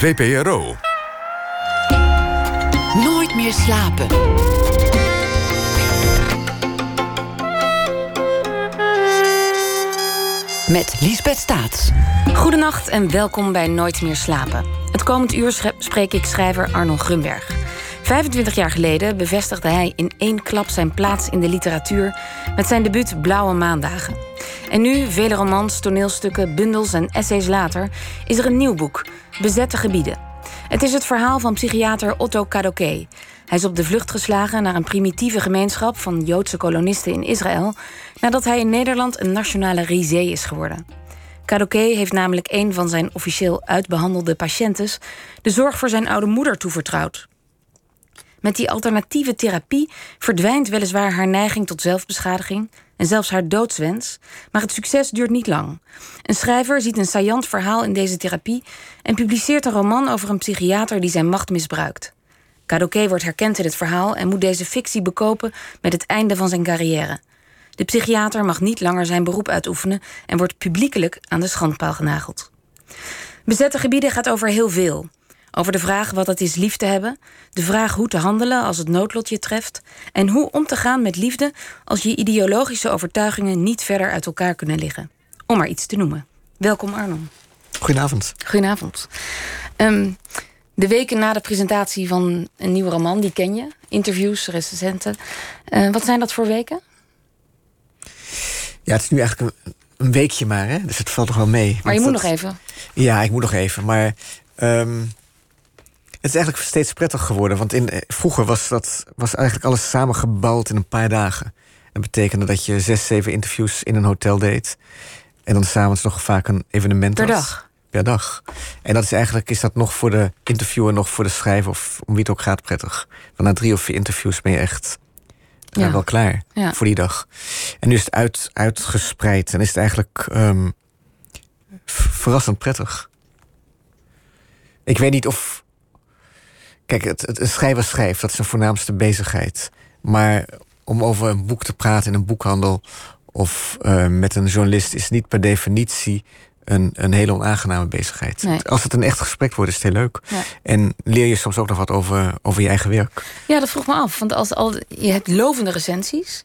VPRO. Nooit meer slapen. Met Liesbeth Staats. Goedenacht en welkom bij Nooit meer slapen. Het komend uur spreek ik schrijver Arno Grunberg. 25 jaar geleden bevestigde hij in één klap zijn plaats in de literatuur met zijn debuut Blauwe Maandagen. En nu, vele romans, toneelstukken, bundels en essays later, is er een nieuw boek, Bezette Gebieden. Het is het verhaal van psychiater Otto Kadoké. Hij is op de vlucht geslagen naar een primitieve gemeenschap van Joodse kolonisten in Israël, nadat hij in Nederland een nationale risée is geworden. Kadoké heeft namelijk een van zijn officieel uitbehandelde patiënten de zorg voor zijn oude moeder toevertrouwd. Met die alternatieve therapie verdwijnt weliswaar haar neiging tot zelfbeschadiging en zelfs haar doodswens, maar het succes duurt niet lang. Een schrijver ziet een saillant verhaal in deze therapie en publiceert een roman over een psychiater die zijn macht misbruikt. Kadoké wordt herkend in het verhaal en moet deze fictie bekopen met het einde van zijn carrière. De psychiater mag niet langer zijn beroep uitoefenen en wordt publiekelijk aan de schandpaal genageld. Bezette gebieden gaat over heel veel. Over de vraag wat het is lief te hebben, de vraag hoe te handelen als het noodlot je treft en hoe om te gaan met liefde als je ideologische overtuigingen niet verder uit elkaar kunnen liggen. Om maar iets te noemen. Welkom Arnon. Goedenavond. Goedenavond. Um, de weken na de presentatie van een nieuwe roman, die ken je. Interviews, recensenten. Uh, wat zijn dat voor weken? Ja, het is nu eigenlijk een, een weekje maar, hè? dus het valt toch wel mee. Maar je moet nog even. Ja, ik moet nog even. Maar um, het is eigenlijk steeds prettig geworden. Want in, eh, vroeger was, dat, was eigenlijk alles samengebald in een paar dagen. Dat betekende dat je zes, zeven interviews in een hotel deed. En dan s'avonds nog vaak een evenement Per dag? Per dag. En dat is eigenlijk is dat nog voor de interviewer, nog voor de schrijver... of om wie het ook gaat prettig. Want na drie of vier interviews ben je echt ja. wel klaar ja. voor die dag. En nu is het uit, uitgespreid en is het eigenlijk um, verrassend prettig. Ik weet niet of Kijk, het, het, een schrijver schrijft, dat is zijn voornaamste bezigheid. Maar om over een boek te praten in een boekhandel of uh, met een journalist is niet per definitie een, een hele onaangename bezigheid. Nee. Als het een echt gesprek wordt, is het heel leuk. Ja. En leer je soms ook nog wat over, over je eigen werk. Ja, dat vroeg me af. Want als al, je hebt lovende recensies.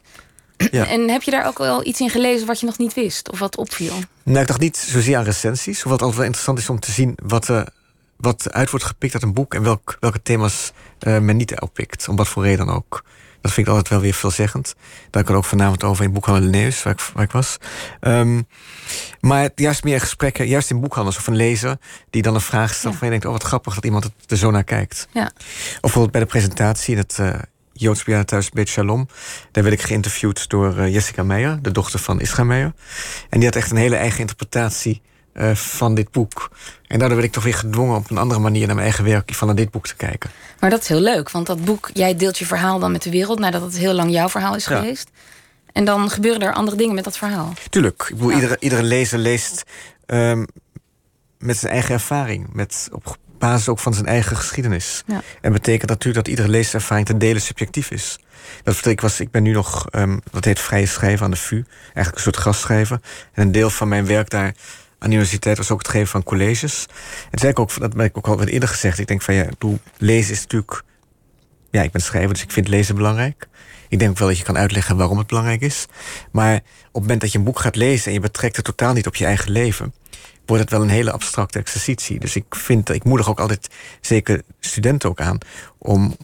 Ja. En heb je daar ook wel iets in gelezen wat je nog niet wist? Of wat opviel? Nou, ik dacht niet zozeer aan recensies. Hoewel het altijd wel interessant is om te zien wat er wat uit wordt gepikt uit een boek en welk, welke thema's uh, men niet oppikt. Om wat voor reden dan ook. Dat vind ik altijd wel weer veelzeggend. Daar kan ik ook vanavond over in boekhandel Linnaeus, waar ik, waar ik was. Um, maar juist meer gesprekken, juist in boekhandels of een lezer... die dan een vraag stelt ja. van je denkt... oh, wat grappig dat iemand er zo naar kijkt. Ja. Of bijvoorbeeld bij de presentatie in het uh, Joods thuis Beit Shalom... daar werd ik geïnterviewd door uh, Jessica Meijer, de dochter van Isra Meijer. En die had echt een hele eigen interpretatie uh, van dit boek. En daardoor werd ik toch weer gedwongen op een andere manier naar mijn eigen werk van naar dit boek te kijken. Maar dat is heel leuk, want dat boek, jij deelt je verhaal dan met de wereld nadat het heel lang jouw verhaal is ja. geweest. En dan gebeuren er andere dingen met dat verhaal. Tuurlijk. Ik bedoel, ja. iedere, iedere lezer leest um, met zijn eigen ervaring. Met, op basis ook van zijn eigen geschiedenis. Ja. En betekent natuurlijk dat iedere leeservaring te delen subjectief is. Dat ik, was, ik ben nu nog, um, dat heet vrije schrijven aan de VU. Eigenlijk een soort gastschrijver. En een deel van mijn werk daar aan de universiteit was ook het geven van colleges. En zei ik ook, dat heb ik ook al eerder gezegd. Ik denk van ja, doe, lezen is natuurlijk. Ja, ik ben schrijver, dus ik vind lezen belangrijk. Ik denk wel dat je kan uitleggen waarom het belangrijk is. Maar op het moment dat je een boek gaat lezen en je betrekt het totaal niet op je eigen leven, wordt het wel een hele abstracte exercitie. Dus ik vind, ik moedig ook altijd, zeker studenten ook aan, om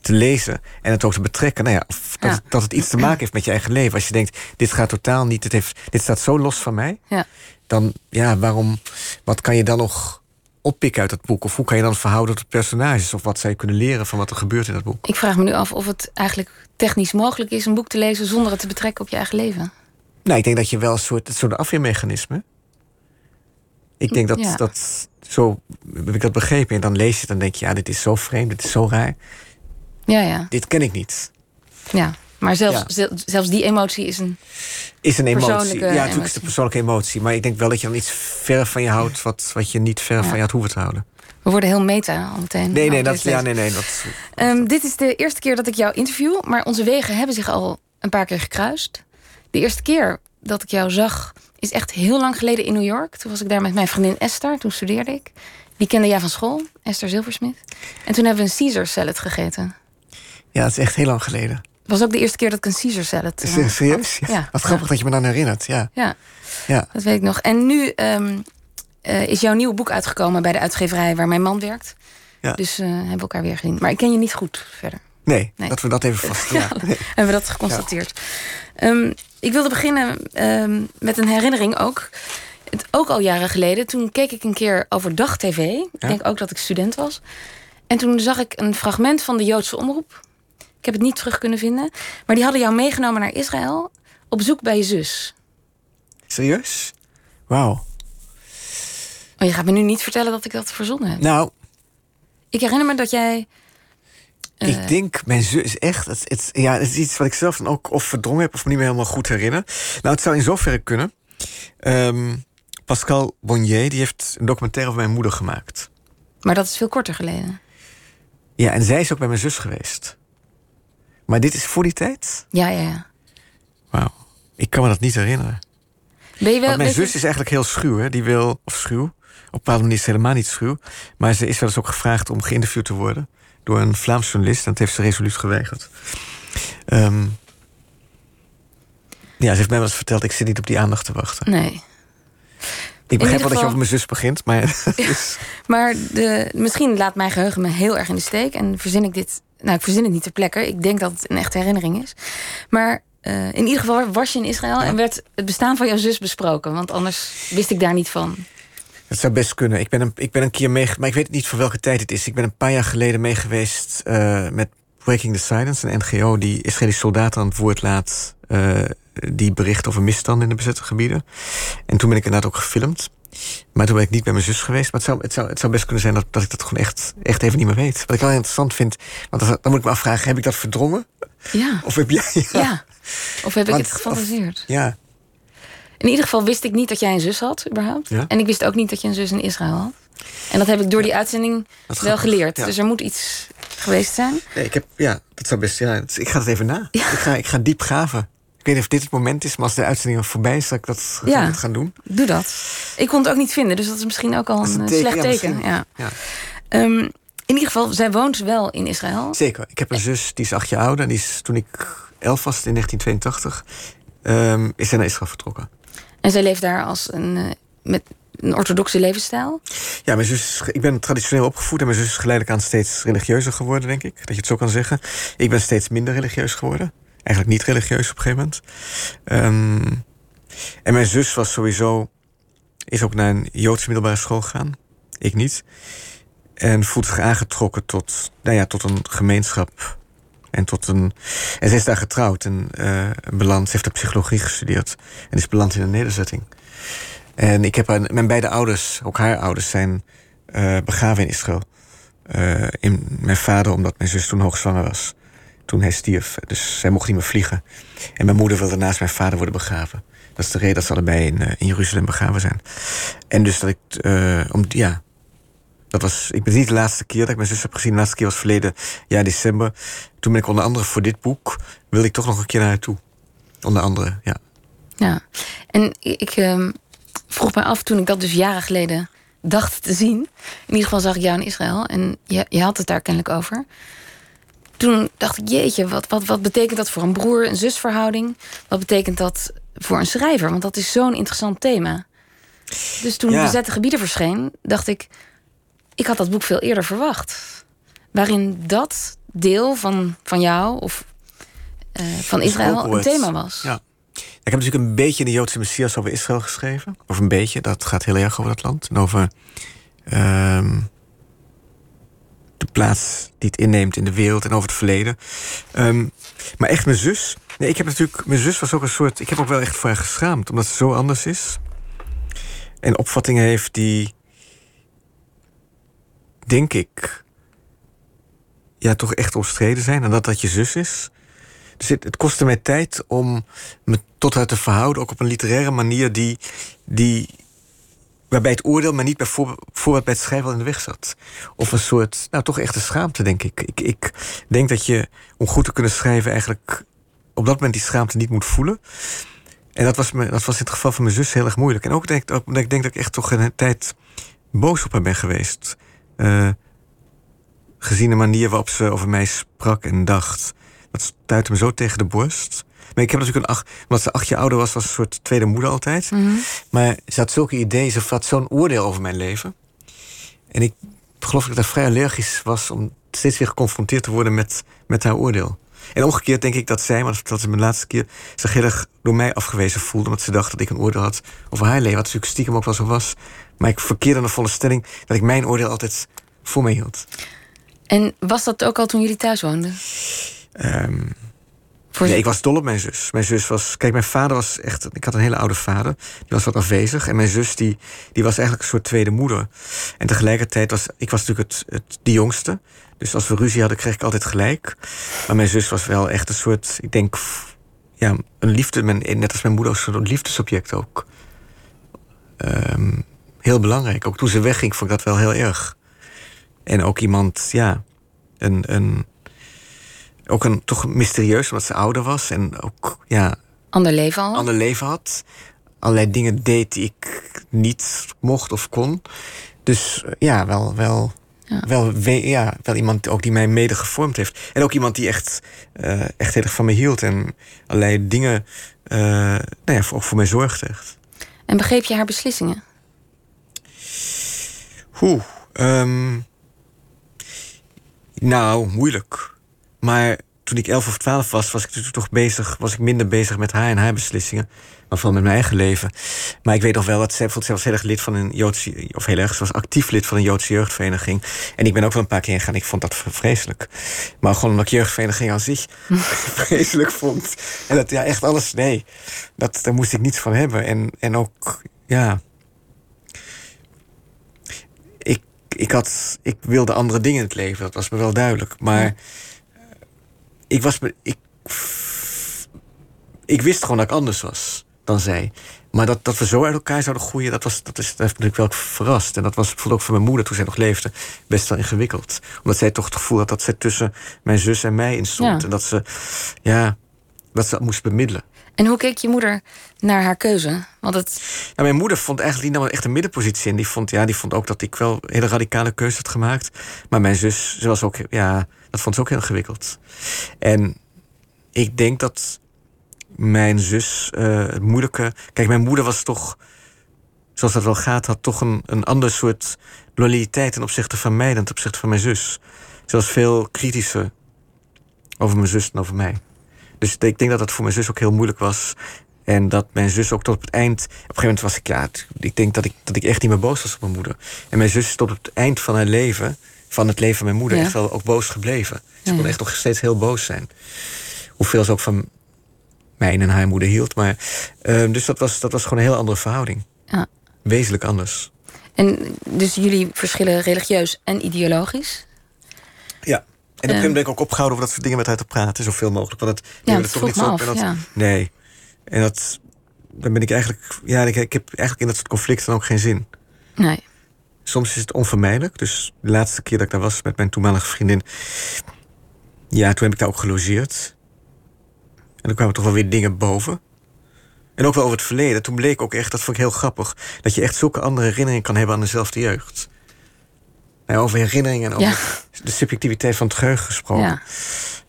te lezen en het ook te betrekken. Nou ja, dat, Ja. dat het iets te maken heeft met je eigen leven. Als je denkt, dit gaat totaal niet, dit, heeft, dit staat zo los van mij. Ja. Dan, ja, waarom, wat kan je dan nog oppikken uit het boek? Of hoe kan je dan verhouden tot personages? Of wat zou je kunnen leren van wat er gebeurt in dat boek? Ik vraag me nu af of het eigenlijk technisch mogelijk is... een boek te lezen zonder het te betrekken op je eigen leven. Nou, ik denk dat je wel een soort, een soort afweermechanisme... Ik denk dat, Ja. dat zo heb ik dat begrepen. En dan lees je het en denk je, ja, dit is zo vreemd, dit is zo raar. Ja, ja. Dit ken ik niet. ja. Maar zelfs, Ja. zelfs die emotie is een... Is een emotie. Ja, natuurlijk is het emotie. een persoonlijke emotie. Maar ik denk wel dat je dan iets ver van je houdt... wat, wat je niet ver van je had hoeven te houden. We worden heel meta al meteen. Nee, nee, dat, ja, nee, nee. Dat, Ehm, dit is de eerste keer dat ik jou interview, maar onze wegen hebben zich al een paar keer gekruist. De eerste keer dat ik jou zag is echt heel lang geleden in New York. Toen was ik daar met mijn vriendin Esther, toen studeerde ik. Die kende jij van school, Esther Zilversmith. En toen hebben we een Caesar salad gegeten. Ja, dat is echt heel lang geleden. Het was ook de eerste keer dat ik een Caesar salad Is uh, het serieus? had. Ja. Wat grappig dat je me dan herinnert. Ja. Ja, ja. dat weet ik nog. En nu ehm, eh, is jouw nieuwe boek uitgekomen bij de uitgeverij waar mijn man werkt. Ja. Dus eh, hebben we elkaar weer gezien. Maar ik ken je niet goed verder. Nee, Nee. dat we dat even vast. Ja, Ja. Nee. hebben we dat geconstateerd. Ehm, ik wilde beginnen ehm, met een herinnering ook. Het, ook al jaren geleden, toen keek ik een keer overdag tv. Ik Ja. denk ook dat ik student was. En toen zag ik een fragment van de Joodse omroep. Ik heb het niet terug kunnen vinden. Maar die hadden jou meegenomen naar Israël op zoek bij je zus. Serieus? Wauw. Oh, je gaat me nu niet vertellen dat ik dat verzonnen heb. Nou, Ik herinner me dat jij... eh, ik denk, mijn zus is echt. Het, het, ja, het is iets wat ik zelf dan ook of verdrongen heb of me niet meer helemaal goed herinner. Nou, het zou in zoverre kunnen. Ehm, Pascal Bonnier die heeft een documentaire over mijn moeder gemaakt. Maar dat is veel korter geleden. Ja, en zij is ook bij mijn zus geweest. Maar dit is voor die tijd? Ja, ja, ja. Wauw. Ik kan me dat niet herinneren. Ben je wel, Want mijn je- zus is eigenlijk heel schuw. Hè? Die wil, of schuw. Op een bepaalde manier is ze helemaal niet schuw. Maar ze is wel eens ook gevraagd om geïnterviewd te worden. Door een Vlaams journalist. En dat heeft ze resoluut geweigerd. Ehm, ja, ze heeft mij wel eens verteld... ik zit niet op die aandacht te wachten. Nee. Ik begrijp wel dat je over mijn zus begint. Maar het Maar de, misschien laat mijn geheugen me heel erg in de steek. En verzin ik dit. Nou, ik verzin het niet ter plekke. Ik denk dat het een echte herinnering is. Maar eh, in ieder geval was je in Israël en werd het bestaan van jouw zus besproken. Want anders wist ik daar niet van. Het zou best kunnen. Ik ben een, ik ben een keer mee... Maar ik weet niet van welke tijd het is. Ik ben een paar jaar geleden mee geweest eh, met Breaking the Silence. Een NGO die Israëlische soldaten aan het woord laat... eh, die bericht over misstanden in de bezette gebieden. En toen ben ik inderdaad ook gefilmd. Maar toen ben ik niet bij mijn zus geweest. Maar het zou, het zou, het zou best kunnen zijn dat, dat ik dat gewoon echt, echt even niet meer weet. Wat ik wel interessant vind... Want dan dan moet ik me afvragen, heb ik dat verdrongen? Ja. Of heb jij... Ja. Ja. Of heb ik het gefantaseerd? Ja. In ieder geval wist ik niet dat jij een zus had, überhaupt. Ja. En ik wist ook niet dat je een zus in Israël had. En dat heb ik door die uitzending wel grappig. geleerd. Dus er moet iets geweest zijn. Nee, ik heb, ja, dat zou best. Ja, ik ga het even na. Ik, ga, ik ga diep graven. Ik weet niet of dit het moment is, maar als de uitzending voorbij is, dat ik dat Ja. gaan doen. Doe dat. Ik kon het ook niet vinden, dus dat is misschien ook al een, een eh, teken, slecht ja, teken. Ja. Ja. Ehm, in ieder geval, zij woont wel in Israël. Zeker. Ik heb een zus, die is acht jaar ouder. En die is toen ik elf was, in 1982, ehm, is zij naar Israël vertrokken. En zij leeft daar als een, eh, met een orthodoxe levensstijl. Ja, mijn zus, ik ben traditioneel opgevoed en mijn zus is geleidelijk aan steeds religieuzer geworden, denk ik. Dat je het zo kan zeggen. Ik ben steeds minder religieus geworden. Eigenlijk niet religieus op een gegeven moment. Ehm, en mijn zus was sowieso, is ook naar een Joodse middelbare school gegaan. Ik niet. En voelt zich aangetrokken tot, nou ja, tot een gemeenschap. En, tot een, en ze is daar getrouwd en eh, beland. Ze heeft daar psychologie gestudeerd. En is beland in een nederzetting. En ik heb haar, mijn beide ouders, ook haar ouders, zijn eh, begraven in Israël. Eh, in, mijn vader, omdat mijn zus toen hoogzwanger was. Toen hij stierf. Dus zij mocht niet meer vliegen. En mijn moeder wilde naast mijn vader worden begraven. Dat is de reden dat ze allebei in, eh, in Jeruzalem begraven zijn. En dus dat ik, eh, om, ja, dat was, ik ben niet de laatste keer dat ik mijn zus heb gezien. De laatste keer was verleden jaar december. Toen ben ik onder andere voor dit boek, wilde ik toch nog een keer naar haar toe. Onder andere, ja. Ja. En ik ehm, vroeg me af, toen ik dat dus jaren geleden dacht te zien. In ieder geval zag ik jou in Israël en je, je had het daar kennelijk over. Toen dacht ik, jeetje, wat, wat, wat betekent dat voor een broer- en zusverhouding? Wat betekent dat voor een schrijver? Want dat is zo'n interessant thema. Dus toen Ja. Bezette Gebieden verscheen, dacht ik... ik had dat boek veel eerder verwacht. Waarin dat deel van, van jou of eh, van Israël een thema was. Ja. Ik heb natuurlijk een beetje de Joodse Messias over Israël geschreven. Of een beetje, dat gaat heel erg over dat land. En over ehm, plaats die het inneemt in de wereld en over het verleden. Ehm, maar echt mijn zus. Nee, ik heb natuurlijk. Mijn zus was ook een soort. Ik heb ook wel echt voor haar geschaamd, omdat ze zo anders is. En opvattingen heeft die. Denk ik. Ja, toch echt omstreden zijn. En dat dat je zus is. Dus het, het kostte mij tijd om me tot haar te verhouden, ook op een literaire manier die, die waarbij het oordeel maar niet bijvoorbeeld, bijvoorbeeld bij het schrijven in de weg zat. Of een soort, nou toch echt een schaamte, denk ik. ik. Ik denk dat je, om goed te kunnen schrijven, eigenlijk op dat moment die schaamte niet moet voelen. En dat was, me, dat was in het geval van mijn zus heel erg moeilijk. En ook denk, ook, ik denk dat ik echt toch een tijd boos op haar ben geweest. Uh, gezien de manier waarop ze over mij sprak en dacht. Dat stuitte me zo tegen de borst. Maar ik heb natuurlijk een acht, omdat ze acht jaar ouder was, was een soort tweede moeder altijd. Mhm. Maar ze had zulke ideeën, ze had zo'n oordeel over mijn leven. En ik geloof dat ik daar vrij allergisch was om steeds weer geconfronteerd te worden met, met haar oordeel. En omgekeerd denk ik dat zij, want dat ze mijn laatste keer, zich heel erg door mij afgewezen voelde. Omdat ze dacht dat ik een oordeel had over haar leven. Wat natuurlijk stiekem ook wel zo was. Maar ik verkeerde in de volle stelling dat ik mijn oordeel altijd voor mij hield. En was dat ook al toen jullie thuis woonden? Um, nee, ik was dol op mijn zus. Mijn zus was. Kijk, mijn vader was echt. Ik had een hele oude vader. Die was wat afwezig. En mijn zus, die, die was eigenlijk een soort tweede moeder. En tegelijkertijd was. Ik was natuurlijk het, het, de jongste. Dus als we ruzie hadden, kreeg ik altijd gelijk. Maar mijn zus was wel echt een soort. Ik denk. Ja, een liefde. Net als mijn moeder, een liefdesobject ook. Um, heel belangrijk. Ook toen ze wegging, vond ik dat wel heel erg. En ook iemand, ja. Een. een ook een, toch mysterieus, omdat ze ouder was. En ook, ja... Ander leven al? Ander leven had. Allerlei dingen deed die ik niet mocht of kon. Dus ja, wel... wel ja. Wel, ja, wel iemand ook die mij mede gevormd heeft. En ook iemand die echt, uh, echt heel erg van me hield. En allerlei dingen uh, nou ja, voor, ook voor mij zorgde. Echt. En begreep je haar beslissingen? Hoe? Um, nou, moeilijk. Maar toen ik 11 of 12 was, was ik toch bezig, was ik minder bezig met haar en haar beslissingen. Maar vooral met mijn eigen leven. Maar ik weet nog wel dat zij, zij was heel erg lid van een Joodse, of heel erg, ze was actief lid van een Joodse jeugdvereniging. En ik ben ook wel een paar keer gegaan. Ik vond dat vreselijk. Maar gewoon omdat ik jeugdvereniging aan zich vreselijk vond. En dat, ja, echt alles, nee. Dat, daar moest ik niets van hebben. En, en ook, ja. Ik, ik, had, ik wilde andere dingen in het leven, dat was me wel duidelijk. Maar ik was. Ik, ik wist gewoon dat ik anders was dan zij. Maar dat, dat we zo uit elkaar zouden groeien, dat, was, dat, is, dat heeft natuurlijk wel verrast. En dat was bijvoorbeeld ook voor mijn moeder toen zij nog leefde best wel ingewikkeld. Omdat zij toch het gevoel had dat zij tussen mijn zus en mij in stond. En dat ze, ja, dat ze moest bemiddelen. En hoe keek je moeder naar haar keuze? Want het... Nou, mijn moeder vond eigenlijk die nam echt een middenpositie in. Die vond, ja, die vond ook dat ik wel hele radicale keuzes had gemaakt. Maar mijn zus, ze was ook, ja, dat vond ze ook heel ingewikkeld. En ik denk dat mijn zus uh, het moeilijke. Kijk, mijn moeder was toch, zoals dat wel gaat, had toch een, een ander soort loyaliteit ten opzichte van mij dan ten opzichte van mijn zus. Ze was veel kritischer over mijn zus dan over mij. Dus ik denk dat dat voor mijn zus ook heel moeilijk was. En dat mijn zus ook tot op het eind. Op een gegeven moment was ik, ja, ik denk dat ik, dat ik echt niet meer boos was op mijn moeder. En mijn zus tot op het eind van haar leven, van het leven van mijn moeder, ja. echt wel ook boos gebleven. Ze kon echt nog steeds heel boos zijn. Hoeveel ze ook van mij en haar moeder hield. Maar, uh, dus dat was, dat was gewoon een heel andere verhouding. Ja. Wezenlijk anders. En dus jullie verschillen religieus en ideologisch? Ja. En op een gegeven moment ben ik ook opgehouden over dat soort dingen met haar te praten, zoveel mogelijk. Want het ja, dat toch niet zo. Dat, ja. Nee. En dat. Dan ben ik eigenlijk. Ja, ik, ik heb eigenlijk in dat soort conflicten ook geen zin. Nee. Soms is het onvermijdelijk. Dus de laatste keer dat ik daar was met mijn toenmalige vriendin. Ja, toen heb ik daar ook gelogeerd. En dan kwamen toch wel weer dingen boven. En ook wel over het verleden. Toen bleek ook echt, dat vond ik heel grappig, dat je echt zulke andere herinneringen kan hebben aan dezelfde jeugd. Nou, over herinneringen en over de subjectiviteit van het geheugen gesproken. Ja.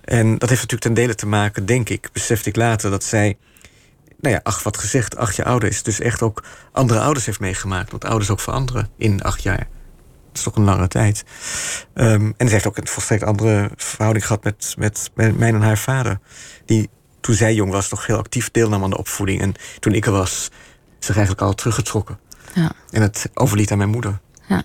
En dat heeft natuurlijk ten dele te maken, denk ik, besefte ik later, dat zij, nou ja, ach, wat gezegd, acht jaar ouder is. Dus echt ook andere ouders heeft meegemaakt. Want ouders ook veranderen in acht jaar. Dat is toch een lange tijd. Um, en ze heeft ook een volstrekt andere verhouding gehad met, met, met mijn en haar vader. Die toen zij jong was nog heel actief deelnam aan de opvoeding. En toen ik er was, zich eigenlijk al teruggetrokken. Ja. En het overliet aan mijn moeder. Ja.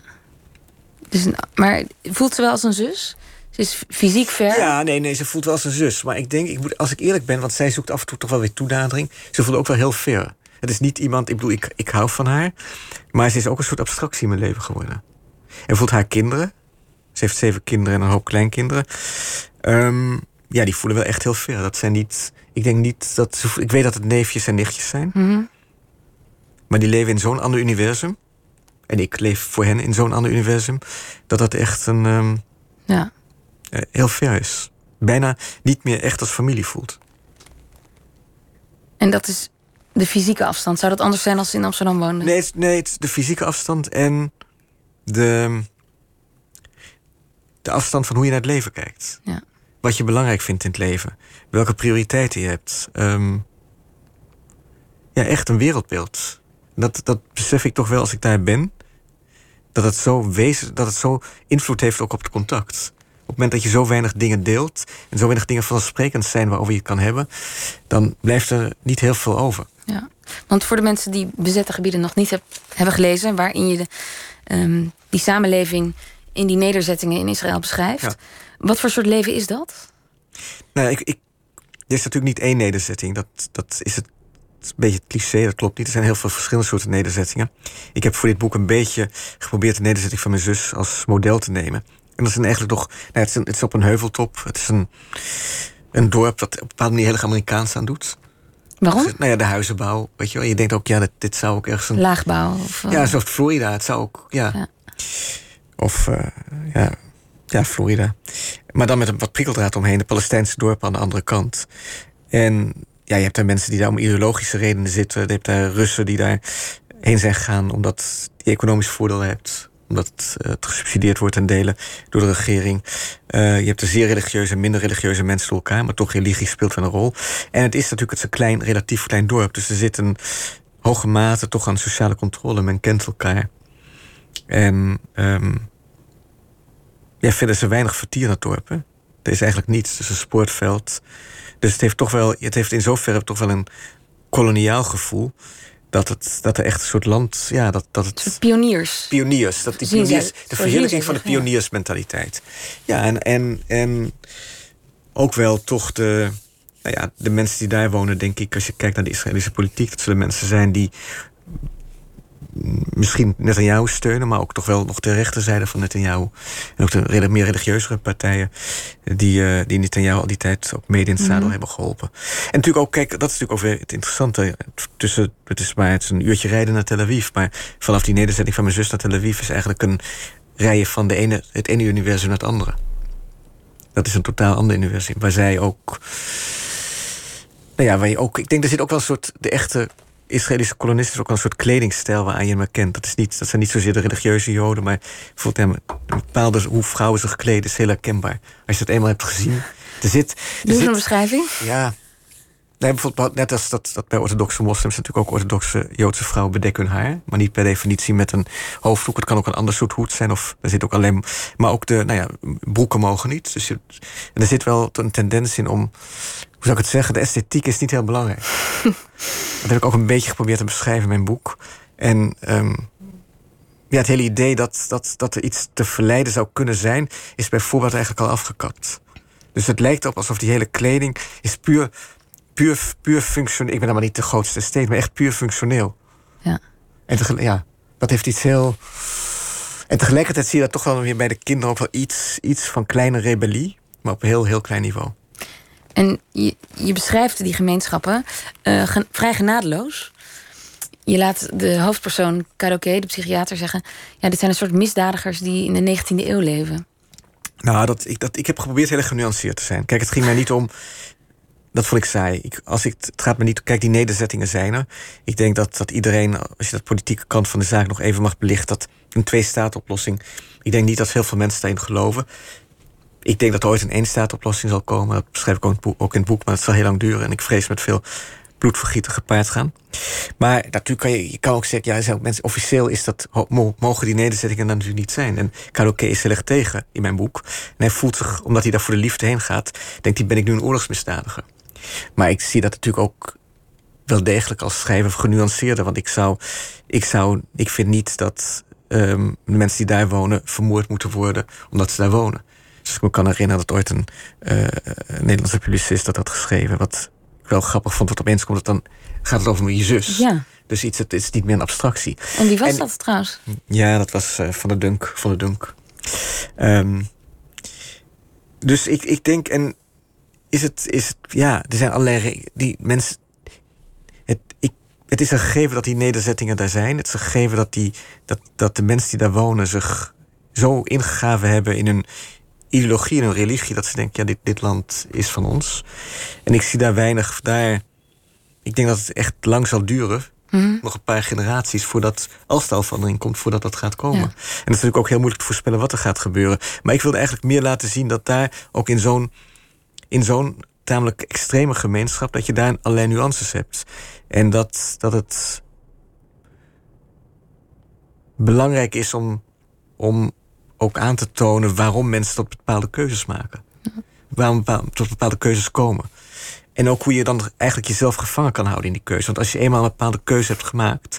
Dus, maar voelt ze wel als een zus? Ze is fysiek ver? Ja, nee, nee, ze voelt wel als een zus. Maar ik denk, ik moet, als ik eerlijk ben, want zij zoekt af en toe toch wel weer toenadering. Ze voelt ook wel heel ver. Het is niet iemand, ik bedoel, ik, ik hou van haar. Maar ze is ook een soort abstractie in mijn leven geworden. En voelt haar kinderen. Ze heeft zeven kinderen en een hoop kleinkinderen. Um, ja, die voelen wel echt heel ver. Dat zijn niet. Ik denk niet dat. Ze, ik weet dat het neefjes en nichtjes zijn. Mm Maar die leven in zo'n ander universum. En ik leef voor hen in zo'n ander universum. Dat dat echt een. Um, ja. Uh, heel ver is. Bijna niet meer echt als familie voelt. En dat is de fysieke afstand. Zou dat anders zijn als ze in Amsterdam wonen? Nee, het, nee het is de fysieke afstand en de, de afstand van hoe je naar het leven kijkt. Ja. Wat je belangrijk vindt in het leven. Welke prioriteiten je hebt. Ehm, ja, echt een wereldbeeld. Dat, dat besef ik toch wel als ik daar ben. Dat het zo wezen, dat het zo invloed heeft ook op het contact. Op het moment dat je zo weinig dingen deelt en zo weinig dingen vanzelfsprekend zijn waarover je het kan hebben, dan blijft er niet heel veel over. Ja, want voor de mensen die bezette gebieden nog niet heb, hebben gelezen, waarin je de, ehm, die samenleving in die nederzettingen in Israël beschrijft, Ja. wat voor soort leven is dat? Nou, ik, ik, er is natuurlijk niet één nederzetting. Dat, dat is het, een beetje het cliché, dat klopt niet. Er zijn heel veel verschillende soorten nederzettingen. Ik heb voor dit boek een beetje geprobeerd de nederzetting van mijn zus als model te nemen. En dat is een eigenlijk toch. Nou, het, is een- het is op een heuveltop. Het is een, een dorp dat op een bepaalde manier heel erg Amerikaans aan doet. Waarom? Nou ja, de huizenbouw. Weet je wel. Je denkt ook, ja, dit, dit zou ook ergens een. Laagbouw? Of, eh, Ja, zoals Florida. Het zou ook, ja. Ja. Of, eh, ja, ja, Florida. Maar dan met een wat prikkeldraad omheen. De Palestijnse dorpen aan de andere kant. En ja, je hebt daar mensen die daar om ideologische redenen zitten. Je hebt daar Russen die daar heen zijn gegaan omdat je economisch voordeel hebt. Omdat het, eh, gesubsidieerd wordt en delen door de regering. Eh, je hebt de zeer religieuze en minder religieuze mensen door elkaar. Maar toch religie speelt een rol. En het is natuurlijk het is een klein, relatief klein dorp. Dus er zit een hoge mate toch aan sociale controle. Men kent elkaar. En ehm, ja, verder is er weinig vertier in het dorp. Er is eigenlijk niets. Is een sportveld. Dus het heeft toch wel, het heeft in zoverre toch wel een koloniaal gevoel. Dat, het, dat er echt een soort land, ja, dat, dat soort het. pioniers. Pioniers, dat die zij- pioniers, de verheerlijking van de pioniersmentaliteit. Ja, en, en, en ook wel toch de, nou ja, de mensen die daar wonen, denk ik, als je kijkt naar de Israëlische politiek, dat zullen mensen zijn die misschien Netanyahu steunen, maar ook toch wel nog de rechterzijde van Netanyahu. En ook de meer religieuzere partijen die, eh die Netanyahu al die tijd ook mede in het zadel hebben geholpen. En natuurlijk ook, kijk, dat is natuurlijk ook weer het interessante. Tussen, het is maar het is een uurtje rijden naar Tel Aviv, maar vanaf die nederzetting van mijn zus naar Tel Aviv is eigenlijk een rijden van de ene, het ene universum naar het andere. Dat is een totaal ander universum, waar zij ook. Nou ja, waar je ook. Ik denk er zit ook wel een soort. De echte Israëlische kolonisten is ook een soort kledingstijl waaraan je hem herkent. Dat, is niet, dat zijn niet zozeer de religieuze Joden, maar bijvoorbeeld ja, een bepaalde hoe vrouwen zich kleden is heel herkenbaar. Als je dat eenmaal hebt gezien. Er zit. Er Doe zit een beschrijving. ja. Nee, bijvoorbeeld, net als dat, dat bij orthodoxe moslims natuurlijk ook orthodoxe Joodse vrouwen bedekken hun haar. Maar niet per definitie met een hoofddoek. Het kan ook een ander soort hoed zijn. Of er zit ook alleen. Maar ook de, nou ja, broeken mogen niet. Dus je, en er zit wel een tendens in om. Hoe zou ik het zeggen? De esthetiek is niet heel belangrijk. dat heb ik ook een beetje geprobeerd te beschrijven in mijn boek. En ehm, ja, het hele idee dat, dat, dat er iets te verleiden zou kunnen zijn, is bijvoorbeeld eigenlijk al afgekapt. Dus het lijkt op alsof die hele kleding is puur, puur, puur functioneel. Ik ben dan maar niet de grootste steed, maar echt puur functioneel. Ja. En tegelijk, ja, dat heeft iets heel. En tegelijkertijd zie je dat toch wel weer bij de kinderen ook wel iets, iets van kleine rebellie, maar op een heel, heel klein niveau. En je, beschrijft die gemeenschappen eh, vrij genadeloos. Je laat de hoofdpersoon Kadoke, de psychiater, zeggen... ja, dit zijn een soort misdadigers die in de 19e eeuw leven. Nou, dat, ik, dat, ik heb geprobeerd heel genuanceerd te zijn. Kijk, het ging mij niet om. Dat vond ik saai. Ik, als ik, het gaat me niet. Kijk, die nederzettingen zijn er. Ik denk dat, dat iedereen, als je dat politieke kant van de zaak nog even mag belichten, dat een twee-staat-oplossing. Ik denk niet dat heel veel mensen daarin geloven. Ik denk dat er ooit een één-staat-oplossing zal komen. Dat beschrijf ik ook in, het boek, maar het zal heel lang duren. En ik vrees met veel bloedvergieten gepaard gaan. Maar natuurlijk kan je, je kan ook zeggen, ja, mensen, officieel is dat, mogen die nederzettingen dan natuurlijk niet zijn. En Kadoke is heel erg tegen in mijn boek. En hij voelt zich, omdat hij daar voor de liefde heen gaat, denkt hij, ben ik nu een oorlogsmisdadiger. Maar ik zie dat natuurlijk ook wel degelijk als schrijver genuanceerder. Want ik zou, ik zou, ik vind niet dat ehm, de mensen die daar wonen vermoord moeten worden omdat ze daar wonen. Dus ik me kan herinneren dat ooit een, eh, een Nederlandse publicist dat had geschreven. Wat ik wel grappig vond, want opeens komt het dan, gaat het over je zus. Ja. Dus iets, het is niet meer een abstractie. En wie was En- dat trouwens? Ja, dat was eh, van de Dunk. Van de Dunk. Ehm, dus ik, ik denk, en is het, is het, ja, er zijn allerlei die mensen. Het, ik, het is een gegeven dat die nederzettingen daar zijn. Het is een gegeven dat, die, dat, dat de mensen die daar wonen zich zo ingegraven hebben in hun ideologie en hun religie, dat ze denken, ja, dit, dit land is van ons. En ik zie daar weinig daar. Ik denk dat het echt lang zal duren mhm. nog een paar generaties voordat, als de afverandering komt, voordat dat gaat komen. En het is natuurlijk ook heel moeilijk te voorspellen wat er gaat gebeuren. Maar ik wilde eigenlijk meer laten zien dat daar ook in zo'n in zo'n tamelijk extreme gemeenschap, dat je daar allerlei nuances hebt. En dat, dat het belangrijk is om, om ook aan te tonen waarom mensen tot bepaalde keuzes maken. Waarom, waarom tot bepaalde keuzes komen. En ook hoe je dan eigenlijk jezelf gevangen kan houden in die keuze. Want als je eenmaal een bepaalde keuze hebt gemaakt.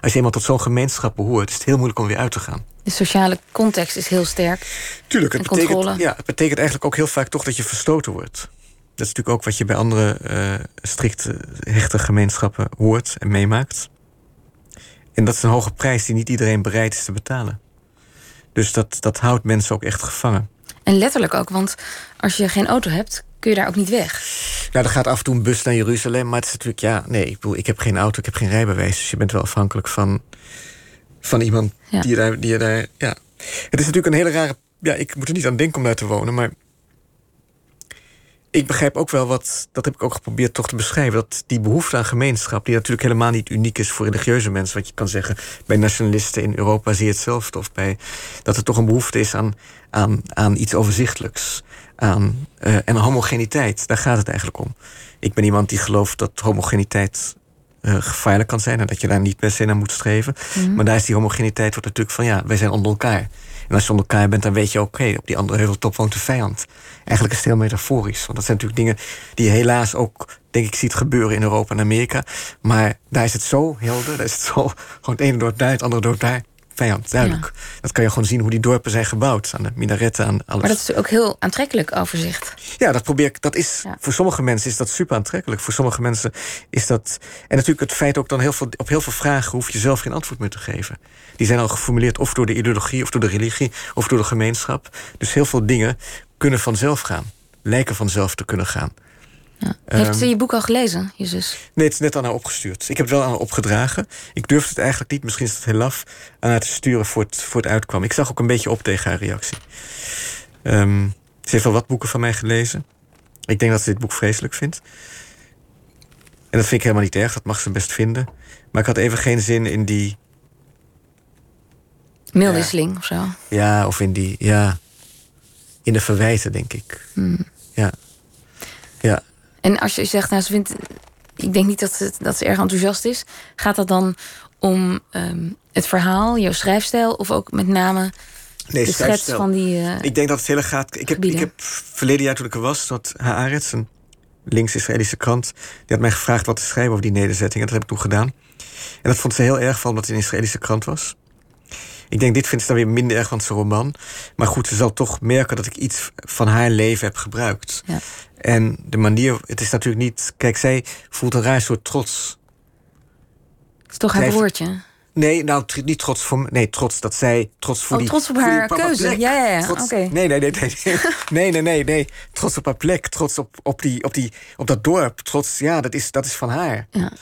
als je eenmaal tot zo'n gemeenschap behoort, is het heel moeilijk om weer uit te gaan. De sociale context is heel sterk. Tuurlijk, het, betekent, ja, het betekent eigenlijk ook heel vaak toch dat je verstoten wordt. Dat is natuurlijk ook wat je bij andere uh, strikt hechte gemeenschappen hoort en meemaakt. En dat is een hoge prijs die niet iedereen bereid is te betalen. Dus dat, dat houdt mensen ook echt gevangen. En letterlijk ook, want als je geen auto hebt, kun je daar ook niet weg. Nou, er gaat af en toe een bus naar Jeruzalem, maar het is natuurlijk, ja, nee, ik bedoel, ik heb geen auto, ik heb geen rijbewijs. Dus je bent wel afhankelijk van, van iemand die, je daar, die je daar, ja. Het is natuurlijk een hele rare, ja, ik moet er niet aan denken om daar te wonen, maar ik begrijp ook wel wat, dat heb ik ook geprobeerd toch te beschrijven, dat die behoefte aan gemeenschap, die natuurlijk helemaal niet uniek is voor religieuze mensen, wat je kan zeggen, bij nationalisten in Europa zie je hetzelfde, of bij, dat er toch een behoefte is aan, aan, aan iets overzichtelijks, aan, uh, en homogeniteit, daar gaat het eigenlijk om. Ik ben iemand die gelooft dat homogeniteit uh, gevaarlijk kan zijn en dat je daar niet per se naar moet streven. Mhm. Maar daar is die homogeniteit wordt natuurlijk van ja, wij zijn onder elkaar. En als je onder elkaar bent, dan weet je oké, op die andere heuveltop woont de vijand. Eigenlijk is het heel metaforisch. Want dat zijn natuurlijk dingen die je helaas ook, denk ik, ziet gebeuren in Europa en Amerika. Maar daar is het zo helder. Daar is het zo gewoon het ene door daar, het andere door daar vijand, duidelijk. Dat kan je gewoon zien hoe die dorpen zijn gebouwd. Aan de minaretten, aan alles. Maar dat is ook heel aantrekkelijk overzicht. Ja, dat probeer ik. Dat is, Voor sommige mensen is dat super aantrekkelijk. Voor sommige mensen is dat... En natuurlijk het feit ook dan heel veel, op heel veel vragen... hoef je zelf geen antwoord meer te geven. Die zijn al geformuleerd of door de ideologie... of door de religie, of door de gemeenschap. Dus heel veel dingen kunnen vanzelf gaan. Lijken vanzelf te kunnen gaan. Ja. Heeft ze ehm, je boek al gelezen, je zus? Nee, het is net aan haar opgestuurd. Ik heb het wel aan haar opgedragen. Ik durfde het eigenlijk niet, misschien is het heel laf, aan haar te sturen voor het, voor het uitkwam. Ik zag ook een beetje op tegen haar reactie. Um, ze heeft al wat boeken van mij gelezen. Ik denk dat ze dit boek vreselijk vindt. En dat vind ik helemaal niet erg, dat mag ze best vinden. Maar ik had even geen zin in die. Mailwisseling ja. of zo. Ja, of in die. Ja, in de verwijten, denk ik. Hmm. Ja. En als je zegt, nou, ze vindt, ik denk niet dat ze, dat ze erg enthousiast is. Gaat dat dan om um, het verhaal, jouw schrijfstijl, of ook met name nee, de schets van die. Uh, ik denk dat het hele gaat. Ik heb, ik heb verleden jaar toen ik er was, dat Haaretz, een links-Israëlische krant, die had mij gevraagd wat te schrijven over die nederzetting. En dat heb ik toen gedaan. En dat vond ze heel erg van, omdat het een Israëlische krant was. Ik denk, dit vindt ze dan weer minder erg van zijn roman. Maar goed, ze zal toch merken dat ik iets van haar leven heb gebruikt. Ja. En de manier, het is natuurlijk niet. Kijk, zij voelt een raar soort trots. Het is toch haar woordje? Nee, nou, niet trots voor Nee, trots dat zij. Trots voor oh, die. Trots op haar keuze. Ja, ja, ja. Oké. Nee, nee, nee, nee, nee. Nee, nee, nee, Trots op haar plek. Trots op, op, die, op, die, op dat dorp. Trots, ja, dat is, dat is van haar. Ja.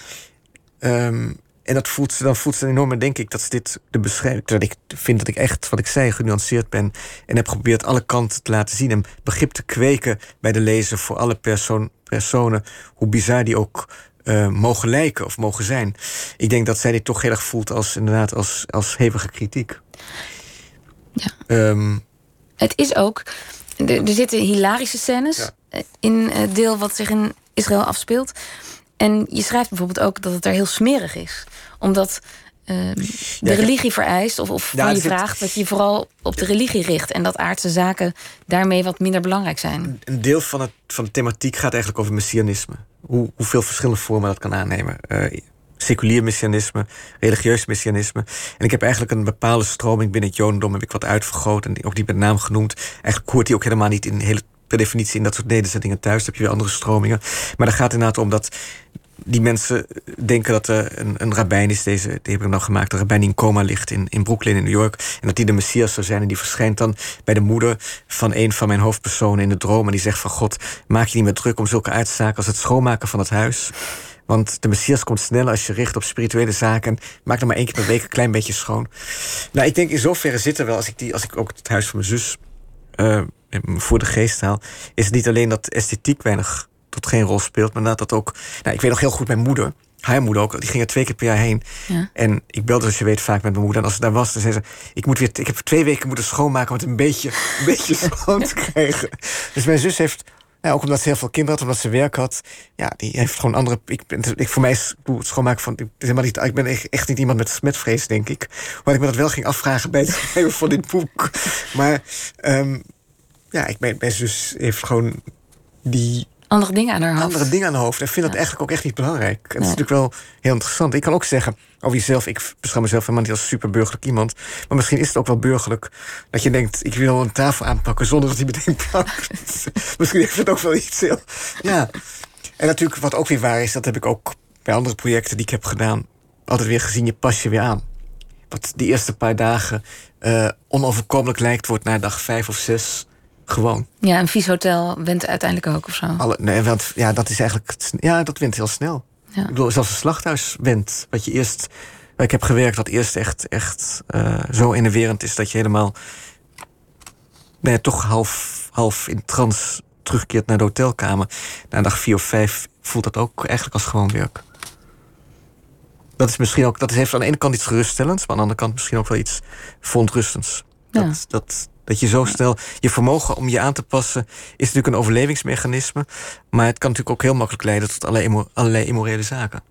Um, en dat voelt ze, dan voelt ze enorm, denk ik, dat ze dit de beschrijving. Dat ik vind dat ik echt, wat ik zei, genuanceerd ben. En heb geprobeerd alle kanten te laten zien. En begrip te kweken bij de lezer voor alle personen. Hoe bizar die ook uh, mogen lijken of mogen zijn. Ik denk dat zij dit toch heel erg voelt als inderdaad als, als hevige kritiek. Ja. Um, het is ook. Er, zitten hilarische scènes in het deel wat zich in Israël afspeelt. En je schrijft bijvoorbeeld ook dat het er heel smerig is. Omdat uh, de religie vereist, of, of van je vraagt, dat je vooral op de religie richt. En dat aardse zaken daarmee wat minder belangrijk zijn. Een deel van, het, van de thematiek gaat eigenlijk over messianisme. Hoe, hoeveel verschillende vormen dat kan aannemen. Uh, seculier messianisme, religieus messianisme. En ik heb eigenlijk een bepaalde stroming binnen het Jodendom heb ik wat uitvergroot en ook die met naam genoemd. Eigenlijk hoort die ook helemaal niet in hele per definitie in dat soort nederzettingen thuis. heb je weer andere stromingen. Maar dan gaat inderdaad om dat die mensen denken dat er een, een rabbijn is, deze, die heb ik nog gemaakt, een rabbijn die in coma ligt in, in Brooklyn in New York. En dat die de Messias zou zijn. En die verschijnt dan bij de moeder van een van mijn hoofdpersonen in de droom. En die zegt van God, maak je niet meer druk om zulke uitzaken als het schoonmaken van het huis. Want de Messias komt sneller als je richt op spirituele zaken. Maak dan maar één keer per week een klein beetje schoon. Nou, ik denk in zoverre zit er wel, als ik, die, als ik ook het huis van mijn zus uh, voor de geest haal, is het niet alleen dat esthetiek weinig tot geen rol speelt, maar dat dat ook. Nou, ik weet nog heel goed, mijn moeder haar moeder ook, die ging er twee keer per jaar heen. Ja. En ik belde, zoals je weet, vaak met mijn moeder. En als ze daar was, dan zei ze... Ik, moet weer, ik heb twee weken moeten schoonmaken om het een beetje, een beetje schoon te krijgen. Dus mijn zus heeft... Nou, ook omdat ze heel veel kinderen had, omdat ze werk had. Ja, die heeft gewoon andere... Ik, ben, ik, voor mij is het schoonmaken van... Ik, helemaal niet, ik ben echt, echt niet iemand met smetvrees, denk ik. Maar ik me dat wel ging afvragen bij het schrijven van dit boek. Maar um, ja, ik, mijn, mijn zus heeft gewoon die andere dingen aan haar hoofd. Andere dingen aan haar hoofd. En vind dat eigenlijk ook echt niet belangrijk. Dat is natuurlijk wel heel interessant. Ik kan ook zeggen over jezelf, ik beschouw mezelf helemaal niet als superburgerlijk iemand. Maar misschien is het ook wel burgerlijk dat je denkt, ik wil een tafel aanpakken zonder dat hij meteen pakt. misschien heeft het ook wel iets heel. Ja. En natuurlijk, wat ook weer waar is, dat heb ik ook bij andere projecten die ik heb gedaan, altijd weer gezien, je pas je weer aan. Wat die eerste paar dagen uh, onoverkomelijk lijkt, wordt na dag vijf of zes gewoon. Ja, een vies hotel wint uiteindelijk ook of zo. Alle, nee, want ja, dat is eigenlijk. Ja, dat wint heel snel. Ja. Ik bedoel, zelfs een slachthuis wint. Wat je eerst. Ik heb gewerkt wat eerst echt, echt uh, zo innoverend is dat je helemaal. Nee, toch half, half in trance terugkeert naar de hotelkamer. Na dag vier of vijf voelt dat ook eigenlijk als gewoon werk. Dat is misschien ook. Dat heeft aan de ene kant iets geruststellends, maar aan de andere kant misschien ook wel iets verontrustends. Ja. Dat, dat, dat je zo snel je vermogen om je aan te passen is natuurlijk een overlevingsmechanisme. Maar het kan natuurlijk ook heel makkelijk leiden tot allerlei, allerlei immorele zaken.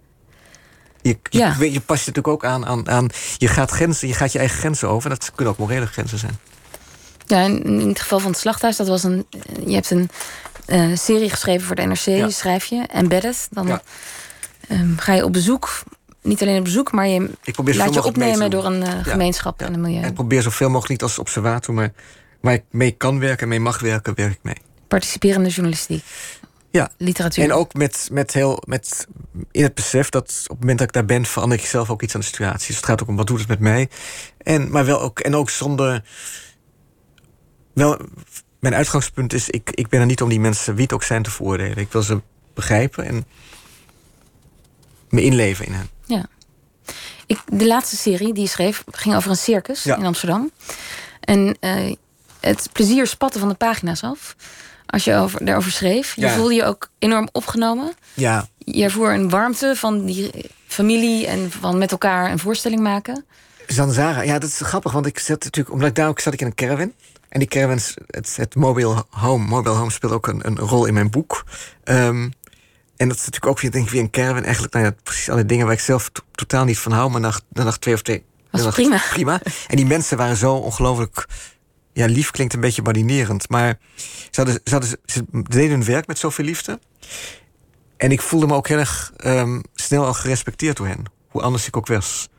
Je, je, ja. je past je natuurlijk ook aan, aan, aan. Je gaat grenzen, je gaat je eigen grenzen over. En dat kunnen ook morele grenzen zijn. Ja, in, in het geval van het slachthuis, dat was een. Je hebt een uh, serie geschreven voor de NRC, ja. schrijf je, Embedded. Dan ja. um, ga je op bezoek niet alleen op bezoek, maar je laat je opnemen door een uh, gemeenschap ja, en een milieu. En probeer zoveel mogelijk niet als observator, maar waar ik mee kan werken en mee mag werken, werk ik mee. Participerende journalistiek. Ja, literatuur. En ook met, met heel, met in het besef dat op het moment dat ik daar ben, verander ik zelf ook iets aan de situatie. Dus het gaat ook om wat doet het met mij. En, maar wel ook, en ook zonder. Wel, mijn uitgangspunt is, ik, ik ben er niet om die mensen, wie het ook zijn, te veroordelen. Ik wil ze begrijpen en me inleven in hen. Ja. Ik, de laatste serie die je schreef ging over een circus in Amsterdam. En uh, het plezier spatte van de pagina's af. Als je over, daarover schreef. Je voelde je ook enorm opgenomen. Ja. Je ervoor een warmte van die familie en van met elkaar een voorstelling maken. Zanzara, ja, dat is grappig, want ik zat natuurlijk, omdat ik daar ook zat ik in een caravan. En die caravans, het, het mobile home, mobile home speelt ook een, een rol in mijn boek. Um, en dat is natuurlijk ook weer, denk ik, weer een caravan. Eigenlijk, nou ja, precies alle dingen waar ik zelf totaal niet van hou. Maar na nacht twee of twee... Was prima. prima. En die mensen waren zo ongelooflijk... Ja, lief klinkt een beetje badinerend. Maar ze, hadden, ze, hadden, ze deden hun werk met zoveel liefde. En ik voelde me ook heel erg um, snel al gerespecteerd door hen. Hoe anders ik ook was.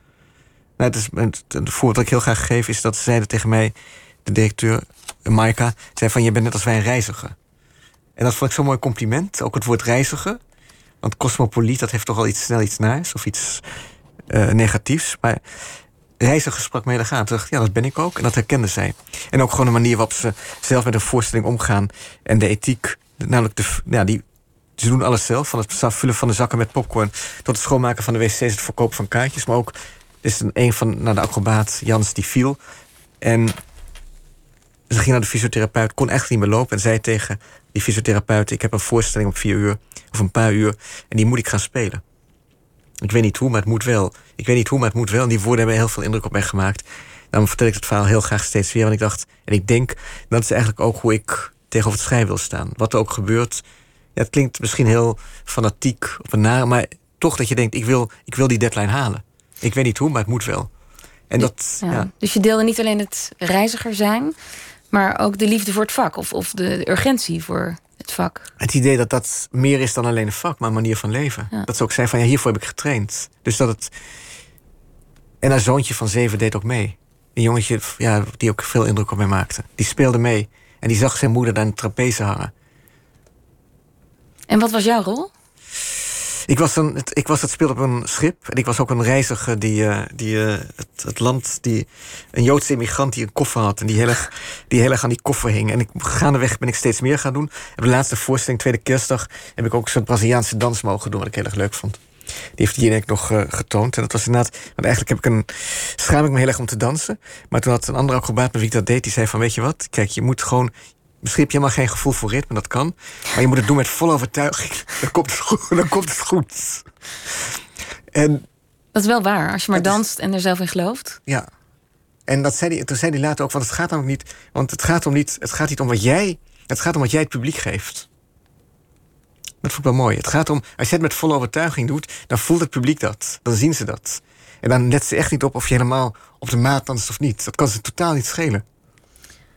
Nou, het, is, het, het voorbeeld dat ik heel graag geef is dat ze zeiden tegen mij... De directeur, Maika, zei van... Je bent net als wij een reiziger. En dat vond ik zo'n mooi compliment. Ook het woord reiziger. Want cosmopoliet, dat heeft toch al iets snel iets naars of iets uh, negatiefs. Maar reiziger sprak mij aan. Toen dacht ja, dat ben ik ook. En dat herkende zij. En ook gewoon de manier waarop ze zelf met een voorstelling omgaan. En de ethiek, namelijk de, ja, die, ze doen alles zelf. Van het vullen van de zakken met popcorn tot het schoonmaken van de wc's, het verkopen van kaartjes. Maar ook, is een, een van nou, de acrobaat, Jans, die viel. En ze ging naar de fysiotherapeut, kon echt niet meer lopen. En zei tegen die fysiotherapeut: Ik heb een voorstelling op vier uur of een paar uur. En die moet ik gaan spelen. Ik weet niet hoe, maar het moet wel. Ik weet niet hoe, maar het moet wel. En die woorden hebben heel veel indruk op mij gemaakt. Daarom vertel ik het verhaal heel graag steeds weer. Want ik dacht, en ik denk, dat is eigenlijk ook hoe ik tegenover het schrijven wil staan. Wat er ook gebeurt. Ja, het klinkt misschien heel fanatiek of een nare, maar toch dat je denkt: ik wil, ik wil die deadline halen. Ik weet niet hoe, maar het moet wel. En dat, ja. Dus je deelde niet alleen het reiziger zijn, maar ook de liefde voor het vak of, of de urgentie voor het vak. Het idee dat dat meer is dan alleen een vak, maar een manier van leven. Dat ze ook zei van ja, hiervoor heb ik getraind. Dus dat het. En haar zoontje van zeven deed ook mee. Een jongetje ja, die ook veel indruk op mij maakte. Die speelde mee. En die zag zijn moeder daar de trapeze hangen. En wat was jouw rol? Ik was, een, ik was het speel op een schip. En ik was ook een reiziger die, uh, die uh, het, het, land... Die, een Joodse immigrant die een koffer had. En die heel, erg, die heel erg aan die koffer hing. En ik, gaandeweg ben ik steeds meer gaan doen. En de laatste voorstelling, tweede kerstdag... heb ik ook zo'n Braziliaanse dans mogen doen. Wat ik heel erg leuk vond. Die heeft die nog uh, getoond. En dat was inderdaad... Want eigenlijk heb ik een, schaam ik me heel erg om te dansen. Maar toen had een andere acrobaat met wie ik dat deed... die zei van, weet je wat? Kijk, je moet gewoon Misschien heb je helemaal geen gevoel voor ritme, dat kan. Maar je moet het doen met volle overtuiging. Dan komt het goed. Dan komt het goed. En Dat is wel waar, als je maar is- danst en er zelf in gelooft. Ja. En dat zei die, toen zei hij later ook, want het gaat namelijk niet, want het gaat om niet, het gaat niet om wat jij, het gaat om wat jij het publiek geeft. Dat vond ik wel mooi. Het gaat om, als je het met volle overtuiging doet, dan voelt het publiek dat. Dan zien ze dat. En dan let ze echt niet op of je helemaal op de maat danst of niet. Dat kan ze totaal niet schelen.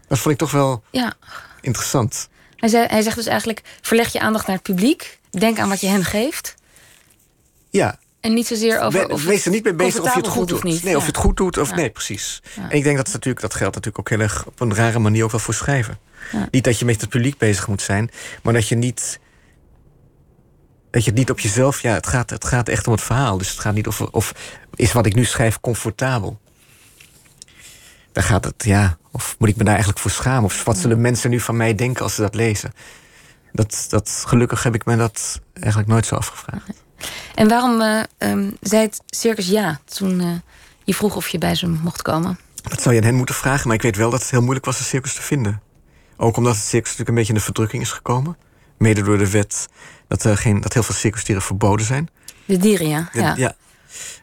Dat vond ik toch wel Ja. Interessant. Hij, zei, hij zegt dus eigenlijk, verleg je aandacht naar het publiek. Denk aan wat je hen geeft. Ja, En niet zozeer over We- of wees er niet mee bezig of je het goed doet. of niet. Nee, of je het goed doet of Ja. nee, precies. Ja. En ik denk dat, het natuurlijk, dat geldt natuurlijk ook heel erg op een rare manier ook wel voor schrijven. Niet dat je met het publiek bezig moet zijn, maar dat je niet. Dat je het niet op jezelf. Ja, het gaat, het gaat echt om het verhaal. Dus het gaat niet of, of is wat ik nu schrijf comfortabel. Daar gaat het, ja. Of moet ik me daar eigenlijk voor schamen? Of wat zullen mensen nu van mij denken als ze dat lezen? Dat, dat, gelukkig heb ik me dat eigenlijk nooit zo afgevraagd. En waarom eh, ehm, zei het circus ja toen eh, je vroeg of je bij ze mocht komen? Dat zou je aan hen moeten vragen, maar ik weet wel dat het heel moeilijk was een circus te vinden. Ook omdat het circus natuurlijk een beetje in de verdrukking is gekomen. Mede door de wet dat, er geen, dat heel veel circusdieren verboden zijn. De dieren, ja. ja. ja.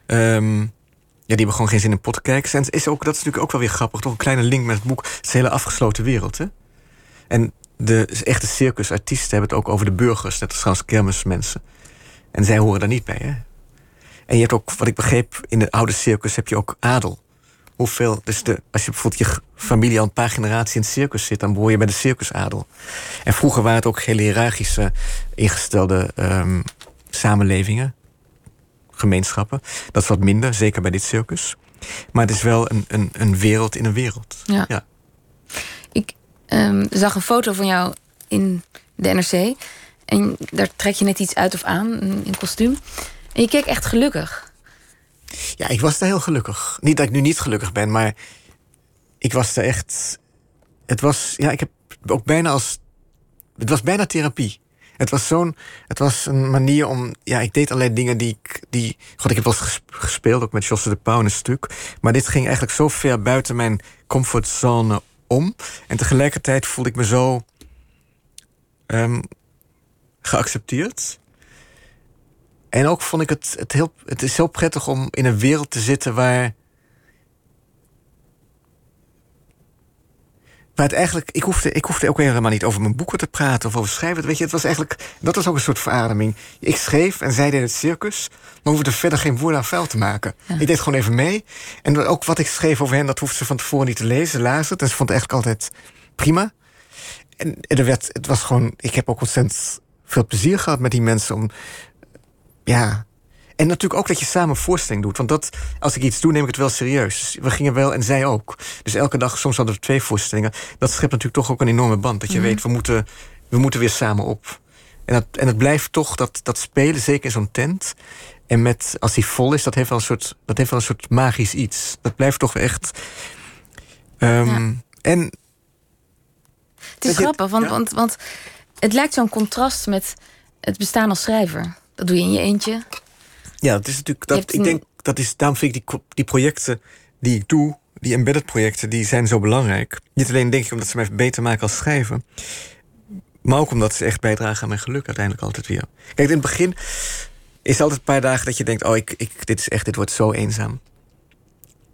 Ehm, ja, die hebben gewoon geen zin in pottenkijkers. En is ook, dat is natuurlijk ook wel weer grappig. Toch een kleine link met het boek. Het is een hele afgesloten wereld, hè? En de echte circusartiesten hebben het ook over de burgers. Net als trouwens kermismensen. En zij horen daar niet bij, hè? En je hebt ook, wat ik begreep, in de oude circus heb je ook adel. Hoeveel, dus de, als je bijvoorbeeld je familie al een paar generaties in het circus zit, dan behoor je bij de circusadel. En vroeger waren het ook hele hiërarchische ingestelde ehm, samenlevingen, gemeenschappen. Dat is wat minder, zeker bij dit circus. Maar het is wel een, een, een wereld in een wereld. Ja. Ja. Ik ehm, zag een foto van jou in de NRC. En daar trek je net iets uit of aan, in in kostuum. En je keek echt gelukkig. Ja, ik was daar heel gelukkig. Niet dat ik nu niet gelukkig ben, maar ik was daar echt. Het was, ja, ik heb ook bijna als. Het was bijna therapie. Het was zo'n. Het was een manier om. Ja, ik deed allerlei dingen die ik. Die, God, ik heb wel eens ges- gespeeld, ook met Josse de Pauw een stuk. Maar dit ging eigenlijk zo ver buiten mijn comfortzone om. En tegelijkertijd voelde ik me zo. ehm, geaccepteerd. En ook vond ik het, het heel. Het is heel prettig om in een wereld te zitten waar. Waar het eigenlijk. Ik hoefde, ik hoefde ook helemaal niet over mijn boeken te praten of over schrijven. Weet je, het was eigenlijk. Dat was ook een soort verademing. Ik schreef en zij deed het circus. Maar hoefde er verder geen woorden aan vuil te maken. Ik deed gewoon even mee. En ook wat ik schreef over hen, dat hoefde ze van tevoren niet te lezen. Ze Lazen het. En ze vond het eigenlijk altijd prima. En, en er werd, het was gewoon. Ik heb ook ontzettend veel plezier gehad met die mensen. Om, ja. En natuurlijk ook dat je samen voorstelling doet. Want dat, als ik iets doe, neem ik het wel serieus. Dus we gingen wel en zij ook. Dus elke dag, soms hadden we twee voorstellingen. Dat schept natuurlijk toch ook een enorme band. Dat je weet, we moeten, we moeten weer samen op. En, dat, en het blijft toch dat, dat spelen, zeker in zo'n tent. En met, als die vol is, dat heeft wel een soort, dat heeft wel een soort magisch iets. Dat blijft toch echt. ehm, En Het is Dat je- grappig, want, ja. want, want het lijkt zo'n contrast met het bestaan als schrijver. Dat doe je in je eentje. Ja, dat is natuurlijk. Dat, ik denk dat is. Daarom vind ik die, die projecten die ik doe, die embedded projecten, die zijn zo belangrijk. Niet alleen denk ik omdat ze mij beter maken als schrijver, maar ook omdat ze echt bijdragen aan mijn geluk uiteindelijk altijd weer. Kijk, in het begin is het altijd een paar dagen dat je denkt: oh, ik, ik, dit is echt, dit wordt zo eenzaam.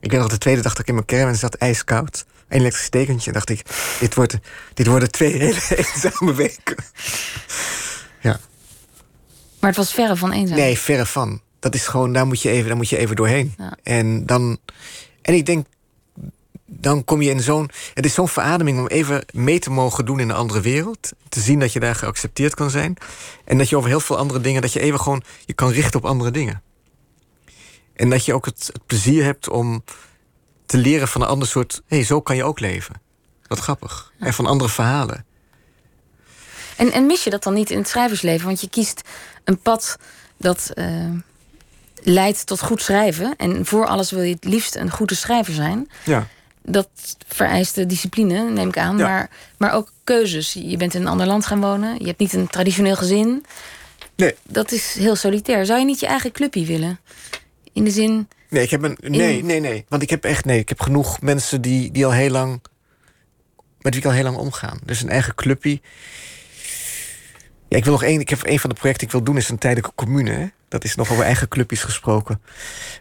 Ik weet nog de tweede dag dat ik in mijn caravan zat, ijskoud. Een elektrisch tekentje. dacht ik, dit, wordt, dit worden twee hele eenzame weken. Ja. Maar het was verre van eenzaam. Nee, verre van. Dat is gewoon, daar moet je even, daar moet je even doorheen. Ja. En dan. En ik denk, dan kom je in zo'n. Het is zo'n verademing om even mee te mogen doen in een andere wereld. Te zien dat je daar geaccepteerd kan zijn. En dat je over heel veel andere dingen, dat je even gewoon je kan richten op andere dingen. En dat je ook het, het plezier hebt om te leren van een ander soort. Hé, hey, zo kan je ook leven. Wat grappig. En van andere verhalen. En, en mis je dat dan niet in het schrijversleven? Want je kiest een pad dat eh, leidt tot goed schrijven. En voor alles wil je het liefst een goede schrijver zijn. Ja. Dat vereist de discipline, neem ik aan. Ja. Maar, maar ook keuzes. Je bent in een ander land gaan wonen. Je hebt niet een traditioneel gezin. Nee, Dat is heel solitair. Zou je niet je eigen clubje willen? In de zin... Nee, ik heb een. Nee, In- nee, nee. Want ik heb echt. Nee, ik heb genoeg mensen die, die al heel lang. met wie ik al heel lang omgaan. Dus een eigen clubje. Ja, ik wil nog één. Ik heb een van de projecten die ik wil doen is een tijdelijke commune. Dat is nog over eigen clubjes gesproken.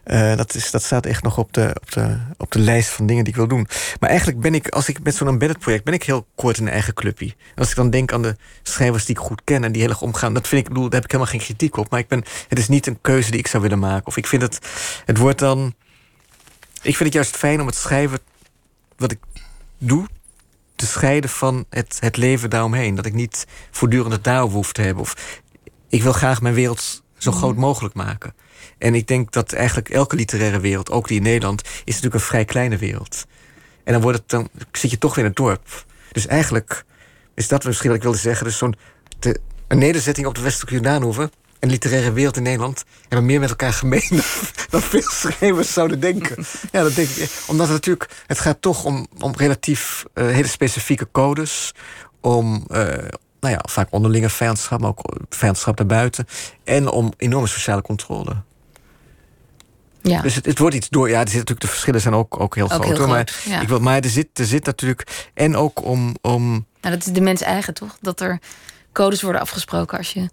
Uh, dat, is, dat staat echt nog op de, op, de, op de lijst van dingen die ik wil doen. Maar eigenlijk ben ik, als ik met zo'n embedded project, ben ik heel kort in een eigen clubje. Als ik dan denk aan de schrijvers die ik goed ken en die heel erg omgaan, dat vind ik, bedoel, daar heb ik helemaal geen kritiek op. Maar ik ben, het is niet een keuze die ik zou willen maken. Of ik vind het, het wordt dan. Ik vind het juist fijn om het schrijven wat ik doe te scheiden van het, het leven daaromheen. Dat ik niet voortdurend het daarover hoef te hebben. Of ik wil graag mijn wereld zo mhm. groot mogelijk maken. En ik denk dat eigenlijk elke literaire wereld, ook die in Nederland, is natuurlijk een vrij kleine wereld. En dan, wordt het, dan zit je toch weer in het dorp. Dus eigenlijk is dat misschien wat ik wilde zeggen. Dus zo'n een nederzetting op de Westelijke Jordaanhoeven en literaire wereld in Nederland hebben meer met elkaar gemeen dan, veel schrijvers zouden denken. Ja, dat denk ik. Omdat het natuurlijk, het gaat toch om, om relatief uh, hele specifieke codes, om uh, nou ja, vaak onderlinge vijandschap, maar ook vijandschap daarbuiten, en om enorme sociale controle. Ja. Dus het, het, wordt iets door. Ja, er zit natuurlijk, de verschillen zijn ook, ook heel groot. Heel maar, ik wil, maar er zit, er zit natuurlijk. En ook om. om nou, dat is de mens eigen, toch? Dat er codes worden afgesproken als je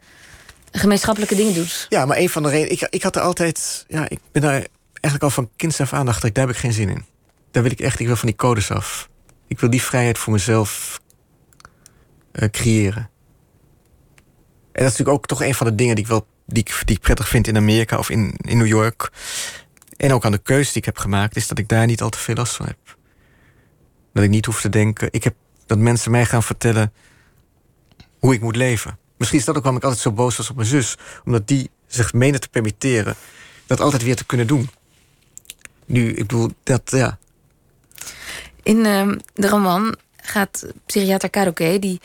gemeenschappelijke dingen doet. Ja, maar een van de redenen. Ik, ik had er altijd. Ja, ik ben daar eigenlijk al van kinds af aan ik, daar heb ik geen zin in. Daar wil ik echt, ik wil van die codes af. Ik wil die vrijheid voor mezelf uh, creëren. En dat is natuurlijk ook toch een van de dingen die ik wel die ik, die ik prettig vind in Amerika of in, in New York. En ook aan de keuze die ik heb gemaakt, is dat ik daar niet al te veel last van heb. Dat ik niet hoef te denken. Ik heb dat mensen mij gaan vertellen hoe ik moet leven. Misschien is dat ook waarom ik altijd zo boos was op mijn zus. Omdat die zich meende te permitteren dat altijd weer te kunnen doen. Nu, ik bedoel, dat, ja. In uh, de roman gaat psychiater Kadoke, die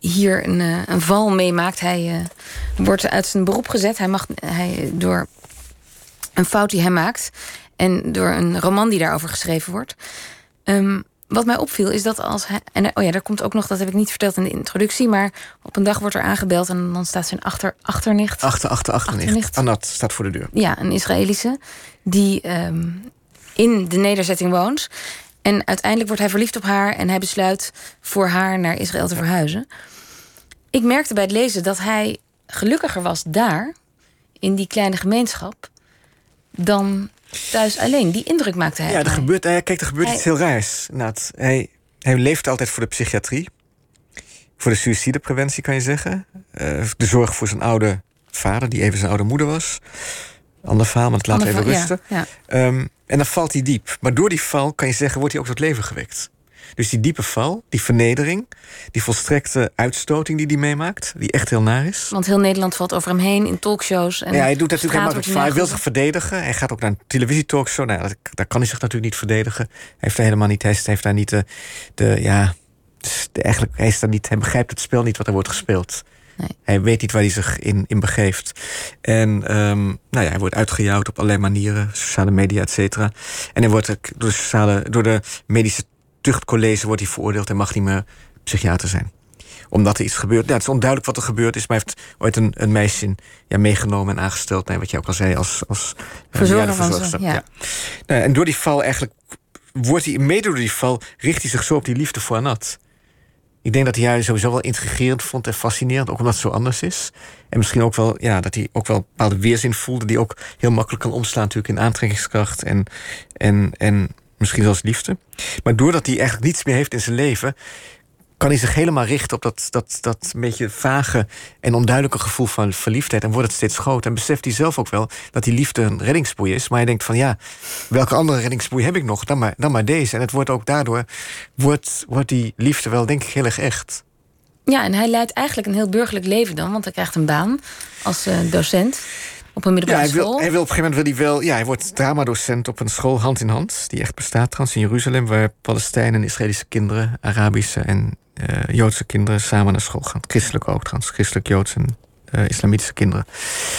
hier een, uh, een val meemaakt. Hij uh, wordt uit zijn beroep gezet. Hij mag hij, door een fout die hij maakt. En door een roman die daarover geschreven wordt. Um, wat mij opviel is dat als hij. En oh ja, daar komt ook nog, dat heb ik niet verteld in de introductie. Maar op een dag wordt er aangebeld en dan staat zijn achter, achternicht. Achter, achter, achternicht. Anat staat voor de deur. Ja, een Israëlische. Die um, in de nederzetting woont. En uiteindelijk wordt hij verliefd op haar en hij besluit voor haar naar Israël te verhuizen. Ik merkte bij het lezen dat hij gelukkiger was daar, in die kleine gemeenschap, dan thuis alleen. Die indruk maakte hij. Ja, er gebeurt, kijk, er gebeurt iets heel raars. Hij, hij leeft altijd voor de psychiatrie. Voor de suïcidepreventie kan je zeggen. Uh, de zorg voor zijn oude vader, die even zijn oude moeder was. Ander verhaal, maar het laat even rusten. Ja, ehm, en dan valt hij diep. Maar door die val, kan je zeggen, wordt hij ook tot leven gewekt. Dus die diepe val, die vernedering, die volstrekte uitstoting die hij meemaakt, die echt heel naar is. Want heel Nederland valt over hem heen in talkshows. En ja, hij doet natuurlijk helemaal niet. Hij wil zich verdedigen. Hij gaat ook naar een televisietalkshow. Nou, dat, daar kan hij zich natuurlijk niet verdedigen. Hij heeft daar helemaal niet. Hij heeft daar niet de, de ja, de, eigenlijk, hij, is daar niet, hij begrijpt het spel niet wat er wordt gespeeld. Nee. Hij weet niet waar hij zich in, in begeeft. En um, nou ja, hij wordt uitgejouwd op allerlei manieren, sociale media, et cetera. En hij wordt door de, sociale, door de medische tuchtcollege wordt hij veroordeeld en mag niet meer psychiater zijn omdat er iets gebeurt. Ja, het is onduidelijk wat er gebeurd is, maar hij heeft ooit een, een meisje ja, meegenomen en aangesteld. Nee, wat je ook al zei, als, als verzorger van. Ja. ja. Nou, en door die val eigenlijk wordt hij, mede door die val, richt hij zich zo op die liefde voor Anat. Ik denk dat hij haar sowieso wel intrigerend vond en fascinerend, ook omdat het zo anders is. En misschien ook wel, ja, dat hij ook wel een bepaalde weerzin voelde, die ook heel makkelijk kan omslaan natuurlijk in aantrekkingskracht en, en, en misschien zelfs liefde. Maar doordat hij eigenlijk niets meer heeft in zijn leven, kan hij zich helemaal richten op dat, dat, dat beetje vage en onduidelijke gevoel van verliefdheid. En wordt het steeds groter. En beseft hij zelf ook wel dat die liefde een reddingsboei is. Maar hij denkt van ja, welke andere reddingsboei heb ik nog dan maar, dan maar deze. En het wordt ook daardoor, wordt, wordt die liefde wel denk ik heel erg echt. Ja, en hij leidt eigenlijk een heel burgerlijk leven dan. Want hij krijgt een baan als uh, docent op een middelbare ja, hij wil, Hij wil op een gegeven moment wil hij wel. Ja, hij wordt dramadocent op een school hand in hand. Die echt bestaat trouwens in Jeruzalem. Waar Palestijnen en Israëlische kinderen, Arabische en uh, Joodse kinderen samen naar school gaan. Christelijk ook trouwens. Christelijk, Joods en uh, islamitische kinderen.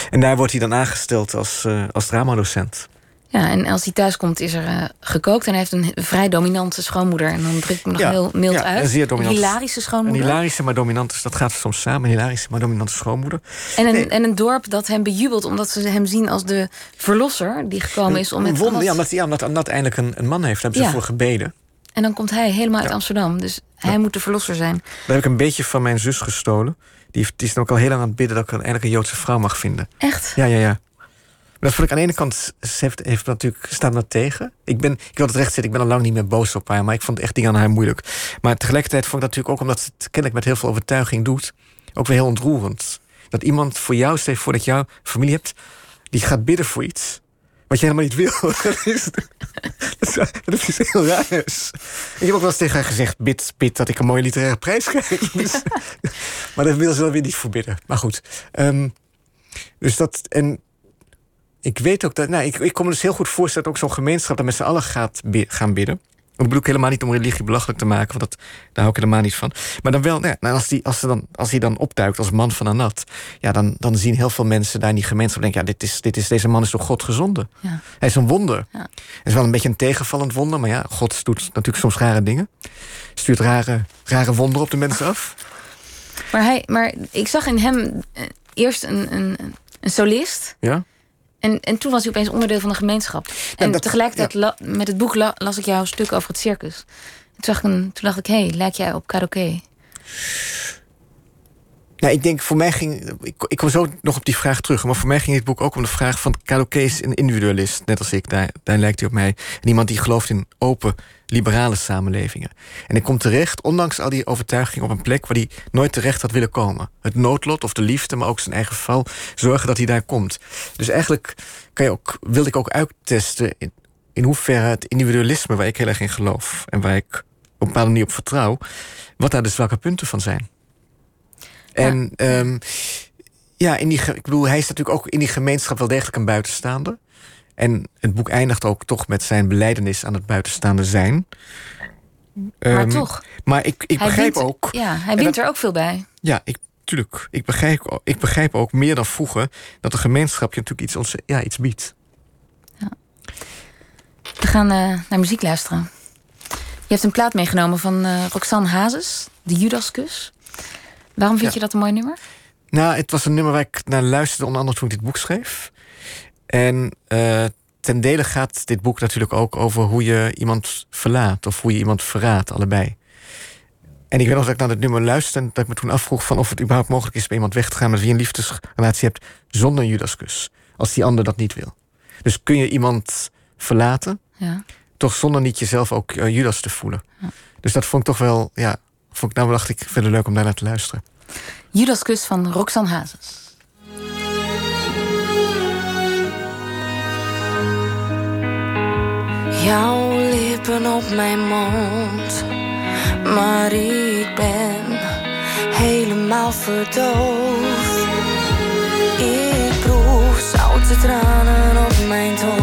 En daar wordt hij dan aangesteld als, uh, als dramadocent. Ja, en als hij thuis komt is er uh, gekookt. En hij heeft een vrij dominante schoonmoeder. En dan druk ik me nog heel mild ja, uit. Een zeer hilarische schoonmoeder. Een hilarische, maar dominante. Dat gaat soms samen. Een hilarische, maar dominante schoonmoeder. En een, en een dorp dat hem bejubelt. Omdat ze hem zien als de verlosser die gekomen is om met... Wonder, ja, omdat, ja, omdat eindelijk een, een man heeft. Daar hebben ze voor gebeden. En dan komt hij helemaal uit Amsterdam. Dus hij moet de verlosser zijn. Daar heb ik een beetje van mijn zus gestolen. Die, die is dan ook al heel lang aan het bidden dat ik eindelijk een Joodse vrouw mag vinden. Echt? Ja, ja, ja. Maar dat vond ik aan de ene kant, ze heeft, heeft natuurlijk, staat dat tegen. Ik, ben, ik wil het recht zitten, ik ben al lang niet meer boos op haar, maar ik vond echt dingen aan haar moeilijk. Maar tegelijkertijd vond ik dat natuurlijk ook, omdat ze het kennelijk met heel veel overtuiging doet, ook weer heel ontroerend. Dat iemand voor jou, stel je voor dat jouw familie hebt, die gaat bidden voor iets. Wat je helemaal niet wil. dat, is, dat is heel raar. Ik heb ook wel eens tegen haar gezegd: bid, bid dat ik een mooie literaire prijs krijg. Dus, maar dat wil ze wel weer niet voor bidden. Maar goed. Um, dus dat. En ik weet ook dat. Nou, ik, ik kon me dus heel goed voorstellen dat ook zo'n gemeenschap dat met z'n allen gaat gaan bidden. Ik bedoel ik helemaal niet om religie belachelijk te maken, want dat, daar hou ik helemaal niet van. Maar dan wel, nou, als, die, als, dan, als hij dan opduikt als man van Anat, ja, dan, dan zien heel veel mensen daar in die gemeenschap denken: ja, dit is, dit is, deze man is door God gezonden. Ja. Hij is een wonder. Ja. Het is wel een beetje een tegenvallend wonder, maar ja, God doet natuurlijk soms rare dingen. Stuurt rare, rare wonderen op de mensen af. Maar, hij, maar ik zag in hem eh, eerst een, een, een solist. Ja. En, en toen was hij opeens onderdeel van de gemeenschap. En tegelijkertijd met het boek las ik jouw stuk over het circus. Toen, zag ik een, toen dacht ik, hé, hey, lijk jij op karaoke? Nou, ik denk voor mij ging. Ik, ik kom zo nog op die vraag terug. Maar voor mij ging dit boek ook om de vraag van. Is een individualist, net als ik. Daar, daar lijkt hij op mij. En iemand die gelooft in open, liberale samenlevingen. En ik kom terecht, ondanks al die overtuigingen, op een plek waar hij nooit terecht had willen komen. Het noodlot of de liefde, maar ook zijn eigen val, zorgen dat hij daar komt. Dus eigenlijk kan je ook, wilde ik ook uittesten in, in hoeverre het individualisme, waar ik heel erg in geloof en waar ik op een bepaalde manier op vertrouw, wat daar de zwakke punten van zijn. En ja, um, ja in die, ik bedoel, hij is natuurlijk ook in die gemeenschap wel degelijk een buitenstaander. En het boek eindigt ook toch met zijn beleidenis aan het buitenstaande zijn. Maar um, toch. Maar ik, ik begrijp ook. Ja, hij wint er ook veel bij. Ja, ik, tuurlijk. Ik begrijp, ik begrijp ook meer dan vroeger dat een gemeenschap je natuurlijk iets, ons, ja, iets biedt. Ja. We gaan uh, naar muziek luisteren. Je hebt een plaat meegenomen van uh, Roxanne Hazes, De Judaskus. Waarom vind je dat een mooi nummer? Nou, het was een nummer waar ik naar luisterde, onder andere toen ik dit boek schreef. En uh, ten dele gaat dit boek natuurlijk ook over hoe je iemand verlaat of hoe je iemand verraadt, allebei. En ik weet nog dat ik naar het nummer luisterde en dat ik me toen afvroeg van of het überhaupt mogelijk is bij iemand weg te gaan met wie je een liefdesrelatie hebt zonder een Judaskus. Als die ander dat niet wil. Dus kun je iemand verlaten, ja. toch zonder niet jezelf ook uh, Judas te voelen. Ja. Dus dat vond ik toch wel, ja, vond ik nou dacht ik verder leuk om daar naar te luisteren. Judaskus van Roxanne Hazes. Jouw lippen op mijn mond, maar ik ben helemaal verdoofd. Ik proef zoute tranen op mijn tong.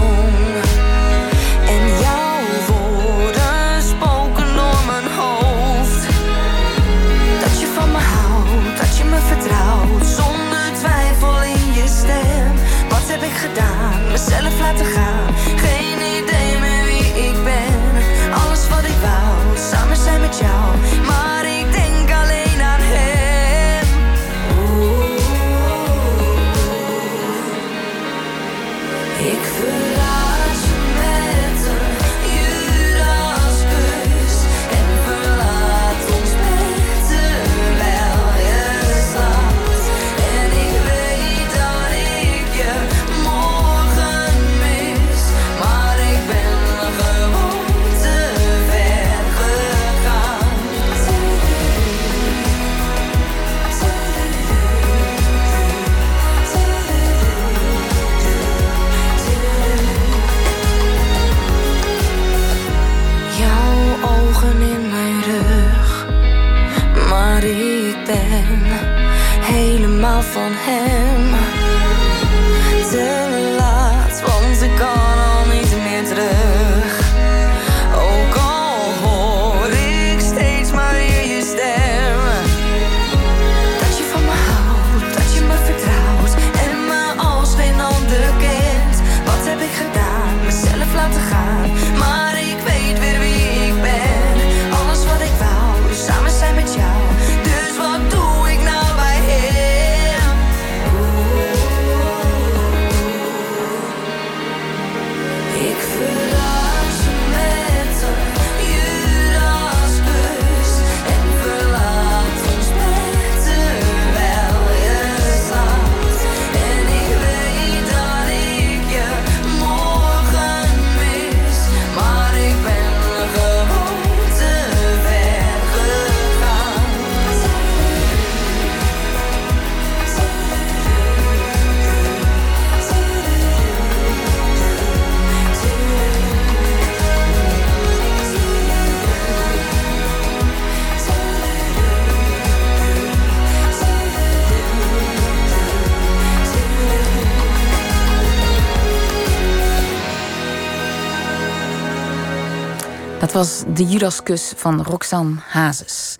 Dat was de Judaskus van Roxanne Hazes.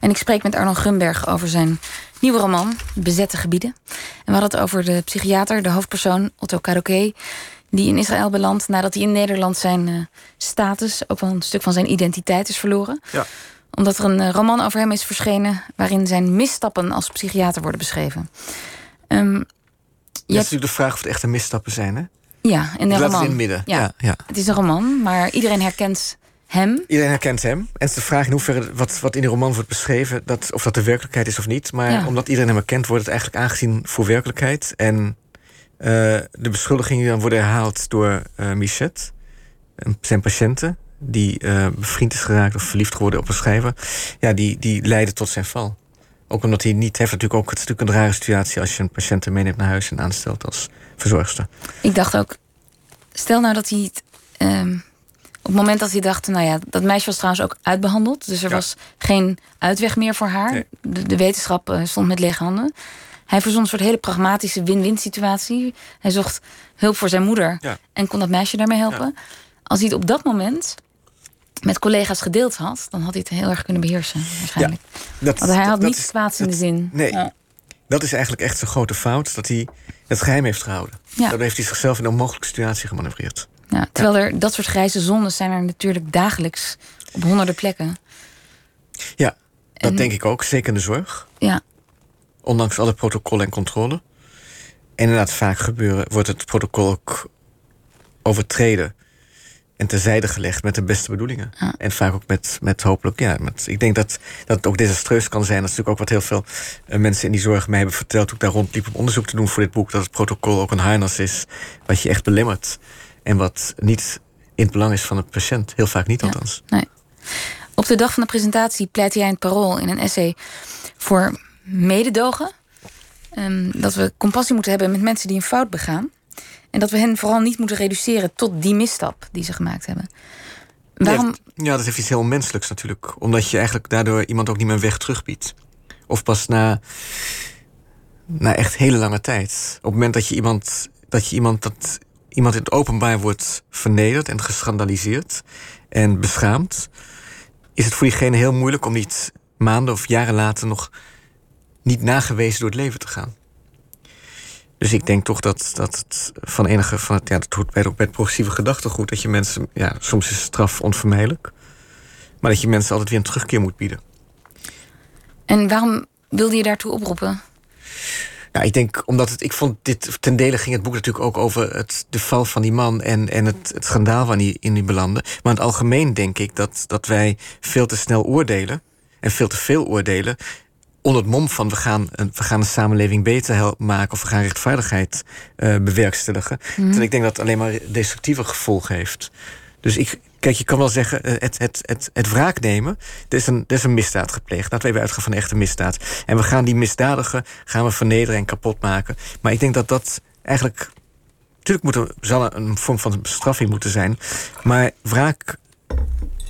En ik spreek met Arnold Grunberg over zijn nieuwe roman, Bezette Gebieden. En we hadden het over de psychiater, de hoofdpersoon Otto Karoké... die in Israël belandt nadat hij in Nederland zijn uh, status... ook wel een stuk van zijn identiteit is verloren. Ja. Omdat er een uh, roman over hem is verschenen... waarin zijn misstappen als psychiater worden beschreven. Um, dat is natuurlijk de vraag of het echte misstappen zijn, hè? Ja, in laat roman. het in het midden. Ja. Ja, ja. Het is een roman, maar iedereen herkent hem. Iedereen herkent hem. En het is de vraag in hoeverre wat, wat in die roman wordt beschreven... Dat, of dat de werkelijkheid is of niet. Maar Ja. omdat iedereen hem herkent, wordt het eigenlijk aangezien voor werkelijkheid. En eh, de beschuldigingen die dan worden herhaald door eh Michet... een- zijn patiënten... die eh, bevriend is geraakt of verliefd geworden op een schrijver... ja, die, die leiden tot zijn val. Ook omdat hij niet... heeft natuurlijk ook... het is natuurlijk een rare situatie... als je een patiënt meeneemt naar huis en aanstelt als verzorgster. Ik dacht ook, stel nou dat hij het. ehm, het moment dat hij dacht, nou ja, dat meisje was trouwens ook uitbehandeld. Dus er Ja. was geen uitweg meer voor haar. Nee. De, de wetenschap eh, stond met lege handen. Hij verzon een soort hele pragmatische win-win situatie. Hij zocht hulp voor zijn moeder Ja. en kon dat meisje daarmee helpen. Als hij het op dat moment met collega's gedeeld had, dan had hij het heel erg kunnen beheersen, waarschijnlijk. Dat, Want hij had dat- dat niets is- kwaads in de zin. Nee, dat is eigenlijk echt zijn grote fout. Dat hij het geheim heeft gehouden. Ja. Daardoor heeft hij zichzelf in een onmogelijke situatie gemanoeuvreerd. Ja, terwijl er dat soort grijze zones zijn er natuurlijk dagelijks op honderden plekken. Ja, dat En- denk ik ook. Zeker in de zorg. Ja, Ondanks alle protocollen en controle. En inderdaad, vaak gebeuren, wordt het protocol ook overtreden. En terzijde gelegd met de beste bedoelingen. Ja. En vaak ook met, met hopelijk, ja. Met, ik denk dat, dat het ook desastreus kan zijn. Dat is natuurlijk ook wat heel veel eh, mensen in die zorg mij hebben verteld. toen ik daar rondliep om onderzoek te doen voor dit boek. Dat het protocol ook een harnas is. Wat je echt belemmert. En wat niet in het belang is van de patiënt. Heel vaak niet Ja. althans. nee. Op de dag van de presentatie pleit hij in het parool in een essay voor mededogen. Ehm, dat we compassie moeten hebben met mensen die een fout begaan. En dat we hen vooral niet moeten reduceren tot die misstap die ze gemaakt hebben. Waarom? Ja, dat heeft iets heel menselijks natuurlijk. Omdat je eigenlijk daardoor iemand ook niet meer weg terugbiedt. Of pas na, na echt hele lange tijd. Op het moment dat je iemand, dat je iemand, dat iemand in het openbaar wordt vernederd en geschandaliseerd en beschaamd, is het voor diegene heel moeilijk om niet maanden of jaren later nog niet nagewezen door het leven te gaan. Dus ik denk toch dat, dat het van enige van het, ja, dat hoort bij, bij het progressieve gedachtegoed, dat je mensen, ja, soms is straf onvermijdelijk, maar dat je mensen altijd weer een terugkeer moet bieden. En waarom wilde je daartoe oproepen? Ja, ik denk omdat het, ik vond dit, ten dele ging het boek natuurlijk ook over het, de val van die man en, en het, het schandaal waar die in die belandde. Maar in het algemeen denk ik dat, dat wij veel te snel oordelen en veel te veel oordelen. Onder het mom van we gaan, een, we gaan de samenleving beter maken of we gaan rechtvaardigheid eh, bewerkstelligen. Terwijl ik denk dat het alleen maar destructieve gevolgen heeft. Dus ik, kijk, je kan wel zeggen, eh, het, het, het, het wraak nemen, er is, een, er is een misdaad gepleegd. Laten we even uitgaan van echte misdaad. En we gaan die misdadigen gaan we vernederen en kapot maken. Maar ik denk dat dat eigenlijk. Natuurlijk moet er, zal er een vorm van bestraffing moeten zijn. Maar wraak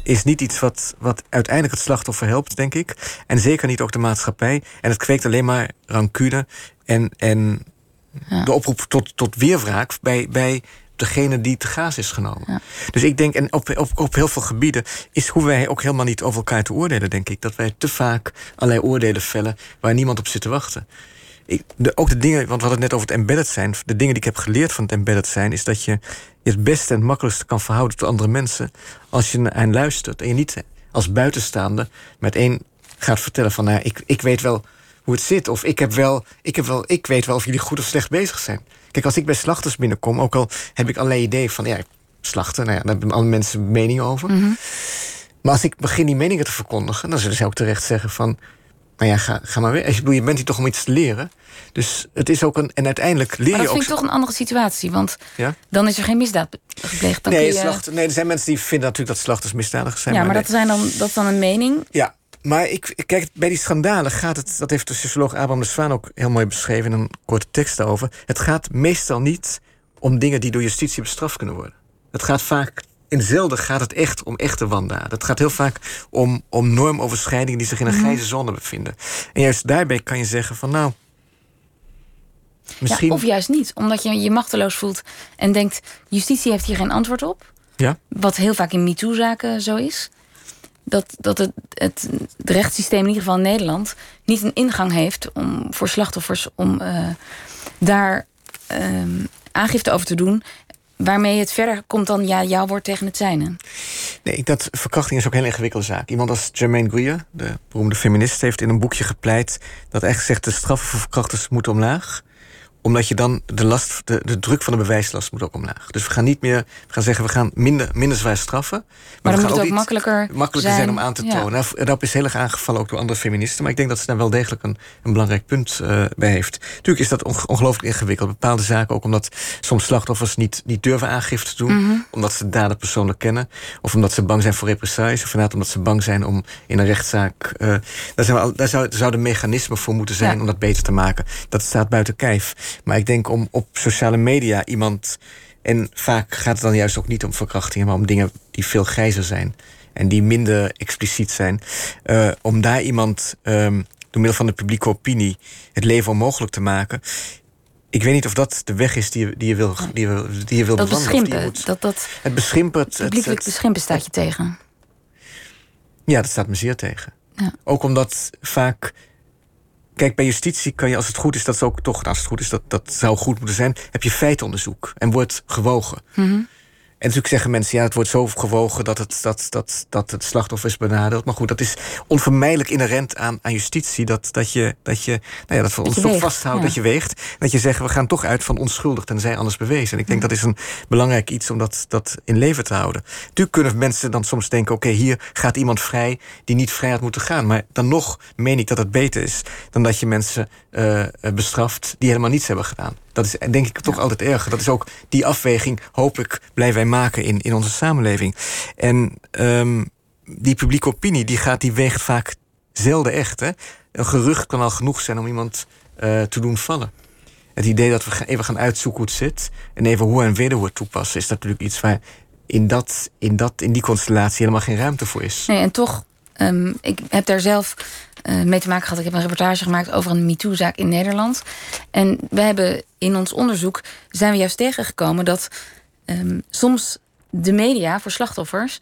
is niet iets wat, wat uiteindelijk het slachtoffer helpt, denk ik. En zeker niet ook de maatschappij. En het kweekt alleen maar rancune en, en Ja. de oproep tot, tot weerwraak bij, bij degene die te gaas is genomen. Ja. Dus ik denk, en op, op, op heel veel gebieden is hoe wij ook helemaal niet over elkaar te oordelen, denk ik. Dat wij te vaak allerlei oordelen vellen waar niemand op zit te wachten. Ik, de, ook de dingen, want we hadden het net over het embedded zijn. De dingen die ik heb geleerd van het embedded zijn, is dat je je het beste en het makkelijkste kan verhouden tot andere mensen. als je naar hen luistert. En je niet als buitenstaander met één gaat vertellen van, nou, ik, ik weet wel hoe het zit. Of ik, heb wel, ik, heb wel, ik weet wel of jullie goed of slecht bezig zijn. Kijk, als ik bij slachters binnenkom, ook al heb ik allerlei ideeën van, ja, slachten, nou ja, daar hebben alle mensen meningen over. Maar als ik begin die meningen te verkondigen, dan zullen ze ook terecht zeggen van, maar ja, ga, ga maar weer. Ik bedoel, je bent hier toch om iets te leren. Dus het is ook een. En uiteindelijk leer Maar dat je ook. vind ik toch een andere situatie. Want Ja? dan is er geen misdaad gepleegd. Dan Nee, je- slacht, nee, er zijn mensen die vinden natuurlijk dat slachters misdadigers zijn. ja, maar nee. dat, zijn dan, dat is dan een mening. Ja, maar ik, kijk, bij die schandalen gaat het, dat heeft de socioloog Abraham de Zwaan ook heel mooi beschreven in een korte tekst daarover. Het gaat meestal niet om dingen die door justitie bestraft kunnen worden. Het gaat vaak, in zelden gaat het echt om echte wandaden. Het gaat heel vaak om, om normoverschrijdingen die zich in een grijze zone bevinden. En juist daarbij kan je zeggen van nou. Misschien. Ja, of juist niet. Omdat je je machteloos voelt en denkt... justitie heeft hier geen antwoord op. Ja? Wat heel vaak in MeToo-zaken zo is. Dat, dat het, het, rechtssysteem, in ieder geval in Nederland, niet een ingang heeft om voor slachtoffers om uh, daar um, aangifte over te doen. Waarmee het verder komt dan ja, jouw woord tegen het zijne. Nee, dat verkrachting is ook een heel ingewikkelde zaak. Iemand als Germaine Greer, de beroemde feminist, heeft in een boekje gepleit dat eigenlijk zegt de straffen voor verkrachters moeten omlaag omdat je dan de last, de, de druk van de bewijslast moet ook omlaag. Dus we gaan niet meer, we gaan zeggen, we gaan minder, minder zwaar straffen. Maar, maar dan moet het ook makkelijker, makkelijker zijn, om aan te tonen. Ja. Nou, dat is heel erg aangevallen ook door andere feministen. Maar ik denk dat ze daar wel degelijk een, een belangrijk punt uh, bij heeft. Natuurlijk is dat ongelooflijk ingewikkeld. Bepaalde zaken ook omdat soms slachtoffers niet, niet durven aangifte te doen. Mm -hmm. Omdat ze dader persoonlijk kennen. Of omdat ze bang zijn voor represailles. Of inderdaad omdat ze bang zijn om in een rechtszaak... Uh, daar, zijn we al, daar zou, zouden mechanismen voor moeten zijn ja. om dat beter te maken. Dat staat buiten kijf. Maar ik denk om op sociale media iemand. En vaak gaat het dan juist ook niet om verkrachtingen, maar om dingen die veel grijzer zijn. En die minder expliciet zijn. Uh, om daar iemand um, door middel van de publieke opinie het leven onmogelijk te maken. Ik weet niet of dat de weg is die je, die je wil, die je, die je wil dat bewandelen. Beschimpen, moet, dat, dat, het beschimpen. Het, het, beschimpen staat je tegen. Ja, dat staat me zeer tegen. Ja. Ook omdat vaak Kijk, bij justitie kan je, als het goed is, dat is ook toch, als het goed is, dat, dat zou goed moeten zijn, heb je feitenonderzoek en wordt gewogen. -hmm. En natuurlijk zeggen mensen, ja, het wordt zo gewogen dat het, dat, dat, dat het slachtoffer is benadeeld. Maar goed, dat is onvermijdelijk inherent aan, aan justitie. Dat, dat je, dat je, nou ja, dat we ons toch vasthoudt, ja. dat je weegt. Dat je zegt, we gaan toch uit van onschuldig tenzij anders bewezen. En ik denk ja. dat is een belangrijk iets om dat, dat in leven te houden. Natuurlijk kunnen mensen dan soms denken, oké, okay, hier gaat iemand vrij die niet vrij had moeten gaan. Maar dan nog meen ik dat het beter is dan dat je mensen uh, bestraft die helemaal niets hebben gedaan. Dat is denk ik toch ja. altijd erger. Dat is ook die afweging, hoop ik, blijven wij maken in, in onze samenleving. En um, die publieke opinie, die gaat, die weegt vaak zelden echt. Hè? Een gerucht kan al genoeg zijn om iemand uh, te doen vallen. Het idee dat we even gaan uitzoeken hoe het zit en even hoe en wederhoor toepassen, is natuurlijk iets waar in, dat, in, dat, in die constellatie helemaal geen ruimte voor is. Nee, en toch, um, ik heb daar zelf uh, mee te maken gehad. Ik heb een reportage gemaakt over een MeToo-zaak in Nederland. En we hebben in ons onderzoek zijn we juist tegengekomen dat um, soms de media voor slachtoffers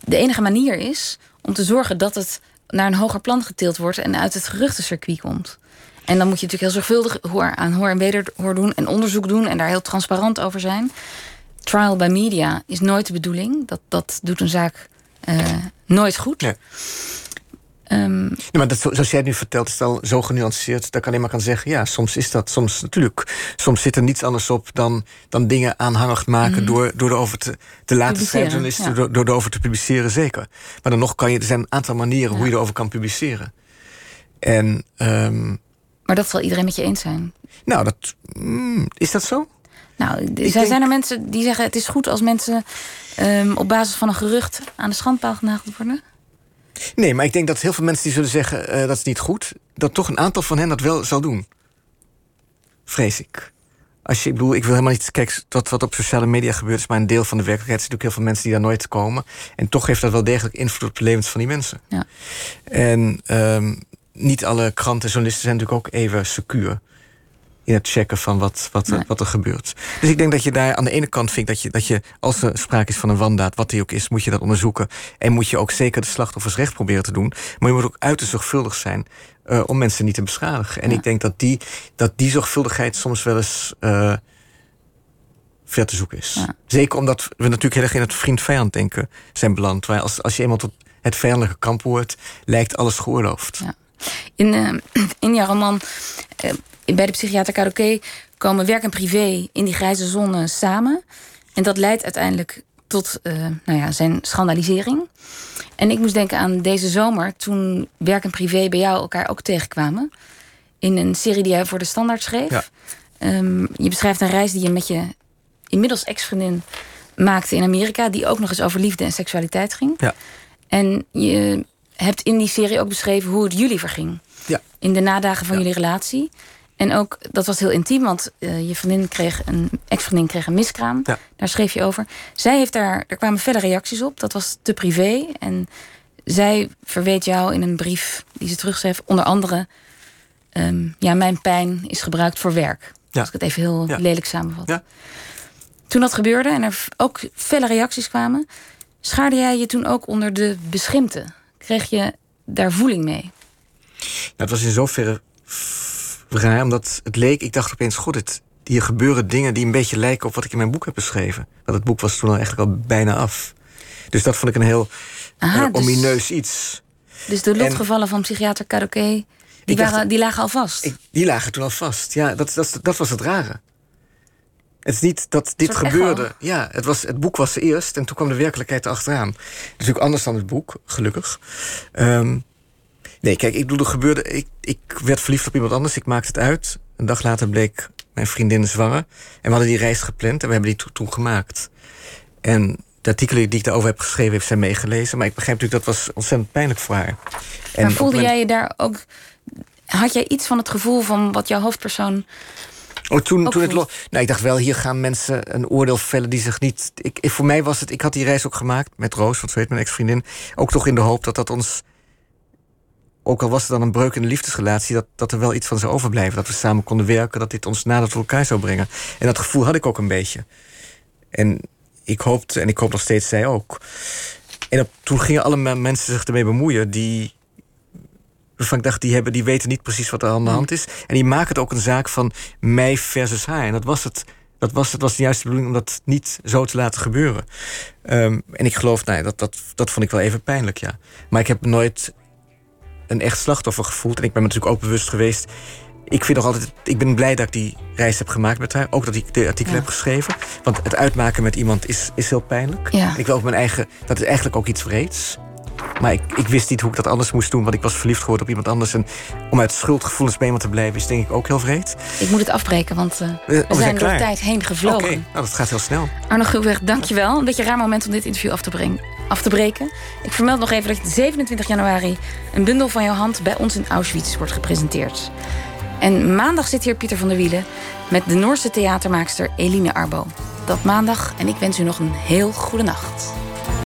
de enige manier is om te zorgen dat het naar een hoger plan getild wordt en uit het geruchtencircuit komt. En dan moet je natuurlijk heel zorgvuldig hoor, aan hoor en wederhoor doen en onderzoek doen en daar heel transparant over zijn. Trial by media is nooit de bedoeling. Dat, dat doet een zaak uh, nooit goed. Um, nee, maar dat, zoals jij het nu vertelt, is het al zo genuanceerd dat ik alleen maar kan zeggen: ja, soms is dat, soms natuurlijk. Soms zit er niets anders op dan, dan dingen aanhangig maken mm. door, door erover te, te laten schrijven, ja. door, door erover te publiceren, zeker. Maar dan nog kan je, er zijn een aantal manieren ja. hoe je erover kan publiceren. En, um, maar dat zal iedereen met je eens zijn. Nou, dat, mm, is dat zo? Nou, er zijn denk... er mensen die zeggen: het is goed als mensen um, op basis van een gerucht aan de schandpaal genageld worden. Nee, maar ik denk dat heel veel mensen die zullen zeggen uh, dat is niet goed, dat toch een aantal van hen dat wel zal doen. Vrees ik. Als je, ik bedoel, ik wil helemaal niet. Kijk, dat wat op sociale media gebeurt, is maar een deel van de werkelijkheid. Er zijn natuurlijk heel veel mensen die daar nooit komen. En toch heeft dat wel degelijk invloed op de levens van die mensen. Ja. En um, niet alle kranten en journalisten zijn natuurlijk ook even secuur in het checken van wat, wat, nee. wat er gebeurt. Dus ik denk dat je daar aan de ene kant vindt dat je, dat je als er sprake is van een wandaad, wat die ook is, moet je dat onderzoeken. En moet je ook zeker de slachtoffers recht proberen te doen. Maar je moet ook uiterst zorgvuldig zijn uh, om mensen niet te beschadigen. En ja. ik denk dat die, dat die zorgvuldigheid soms wel eens uh, ver te zoeken is. Ja. Zeker omdat we natuurlijk heel erg in het vriend-vijand denken zijn beland. Waar als, als je eenmaal tot het vijandelijke kamp hoort, lijkt alles geoorloofd. Ja. In, uh, in jouw roman bij de psychiater Kadoké komen werk en privé in die grijze zone samen. En dat leidt uiteindelijk tot uh, nou ja, zijn schandalisering. En ik moest denken aan deze zomer, toen werk en privé bij jou elkaar ook tegenkwamen. In een serie die jij voor de Standaard schreef. Ja. Um, je beschrijft een reis die je met je inmiddels ex-vriendin maakte in Amerika, die ook nog eens over liefde en seksualiteit ging. Ja. En je hebt in die serie ook beschreven hoe het jullie verging. Ja. In de nadagen van ja. jullie relatie. En ook, dat was heel intiem, want uh, je vriendin kreeg een ex-vriendin kreeg een miskraam. Ja. Daar schreef je over. Zij heeft daar, er kwamen verder reacties op. Dat was te privé. En zij verweet jou in een brief die ze terugschreef, onder andere: um, Ja, mijn pijn is gebruikt voor werk. Ja. Als ik het even heel ja. lelijk samenvat. Ja. Toen dat gebeurde en er ook felle reacties kwamen, schaarde jij je toen ook onder de beschimpte? Kreeg je daar voeling mee? Nou, het was in zoverre raar, omdat het leek, ik dacht opeens, god, het, hier gebeuren dingen die een beetje lijken op wat ik in mijn boek heb beschreven. Want het boek was toen al eigenlijk al bijna af. Dus dat vond ik een heel Aha, uh, omineus iets. Dus de lotgevallen van psychiater Karoké, die, waren, die lagen al vast? Ik, die lagen toen al vast, ja. Dat, dat, dat was het rare. Het is niet dat dit gebeurde. Ja, het, was, het boek was eerst en toen kwam de werkelijkheid erachteraan. Natuurlijk anders dan het boek, gelukkig. Ehm, nee, kijk, ik bedoel, er gebeurde. Ik, ik werd verliefd op iemand anders, ik maakte het uit. Een dag later bleek mijn vriendin zwanger. En we hadden die reis gepland en we hebben die toen gemaakt. En de artikelen die ik daarover heb geschreven, heeft zij meegelezen. Maar ik begrijp natuurlijk, dat was ontzettend pijnlijk voor haar. En maar voelde jij je daar ook... Had jij iets van het gevoel van wat jouw hoofdpersoon... Oh, toen, toen het nou, ik dacht wel, hier gaan mensen een oordeel vellen die zich niet. Ik, voor mij was het. Ik had die reis ook gemaakt met Roos, want zo heet mijn ex-vriendin. Ook toch in de hoop dat dat ons ook al was er dan een breuk in de liefdesrelatie, dat, dat er wel iets van zou overblijven. Dat we samen konden werken, dat dit ons nader tot elkaar zou brengen. En dat gevoel had ik ook een beetje. En ik hoopte, en ik hoop nog steeds zij ook. En toen gingen alle mensen zich ermee bemoeien die. Waarvan ik dacht, die, hebben, die weten niet precies wat er aan de hand is. En die maken het ook een zaak van mij versus haar. En dat was het. Dat was, het was de juiste bedoeling om dat niet zo te laten gebeuren. Ehm, en ik geloof, nou, dat, dat, dat vond ik wel even pijnlijk, ja. Maar ik heb nooit een echt slachtoffer gevoeld. En ik ben me natuurlijk ook bewust geweest. Ik vind nog altijd. Ik ben blij dat ik die reis heb gemaakt met haar. Ook dat ik de artikel heb geschreven. Want het uitmaken met iemand is, is heel pijnlijk. Ja. Ik wil ook mijn eigen. Dat is eigenlijk ook iets vreeds. Maar ik, ik, wist niet hoe ik dat anders moest doen, want ik was verliefd geworden op iemand anders. En om uit schuldgevoelens bij iemand te blijven, is denk ik ook heel vreed. Ik moet het afbreken, want uh, we, we, zijn door de tijd heen gevlogen. Oké, okay. nou, dat gaat heel snel. Arno Gulweg, dankjewel. Een beetje een raar moment om dit interview af te, brengen, af te breken. Ik vermeld nog even dat 27 januari een bundel van jouw hand bij ons in Auschwitz wordt gepresenteerd. En maandag zit hier Pieter van der Wielen met de Noorse theatermaakster Eline Arbo. Dat maandag en ik wens u nog een heel goede nacht.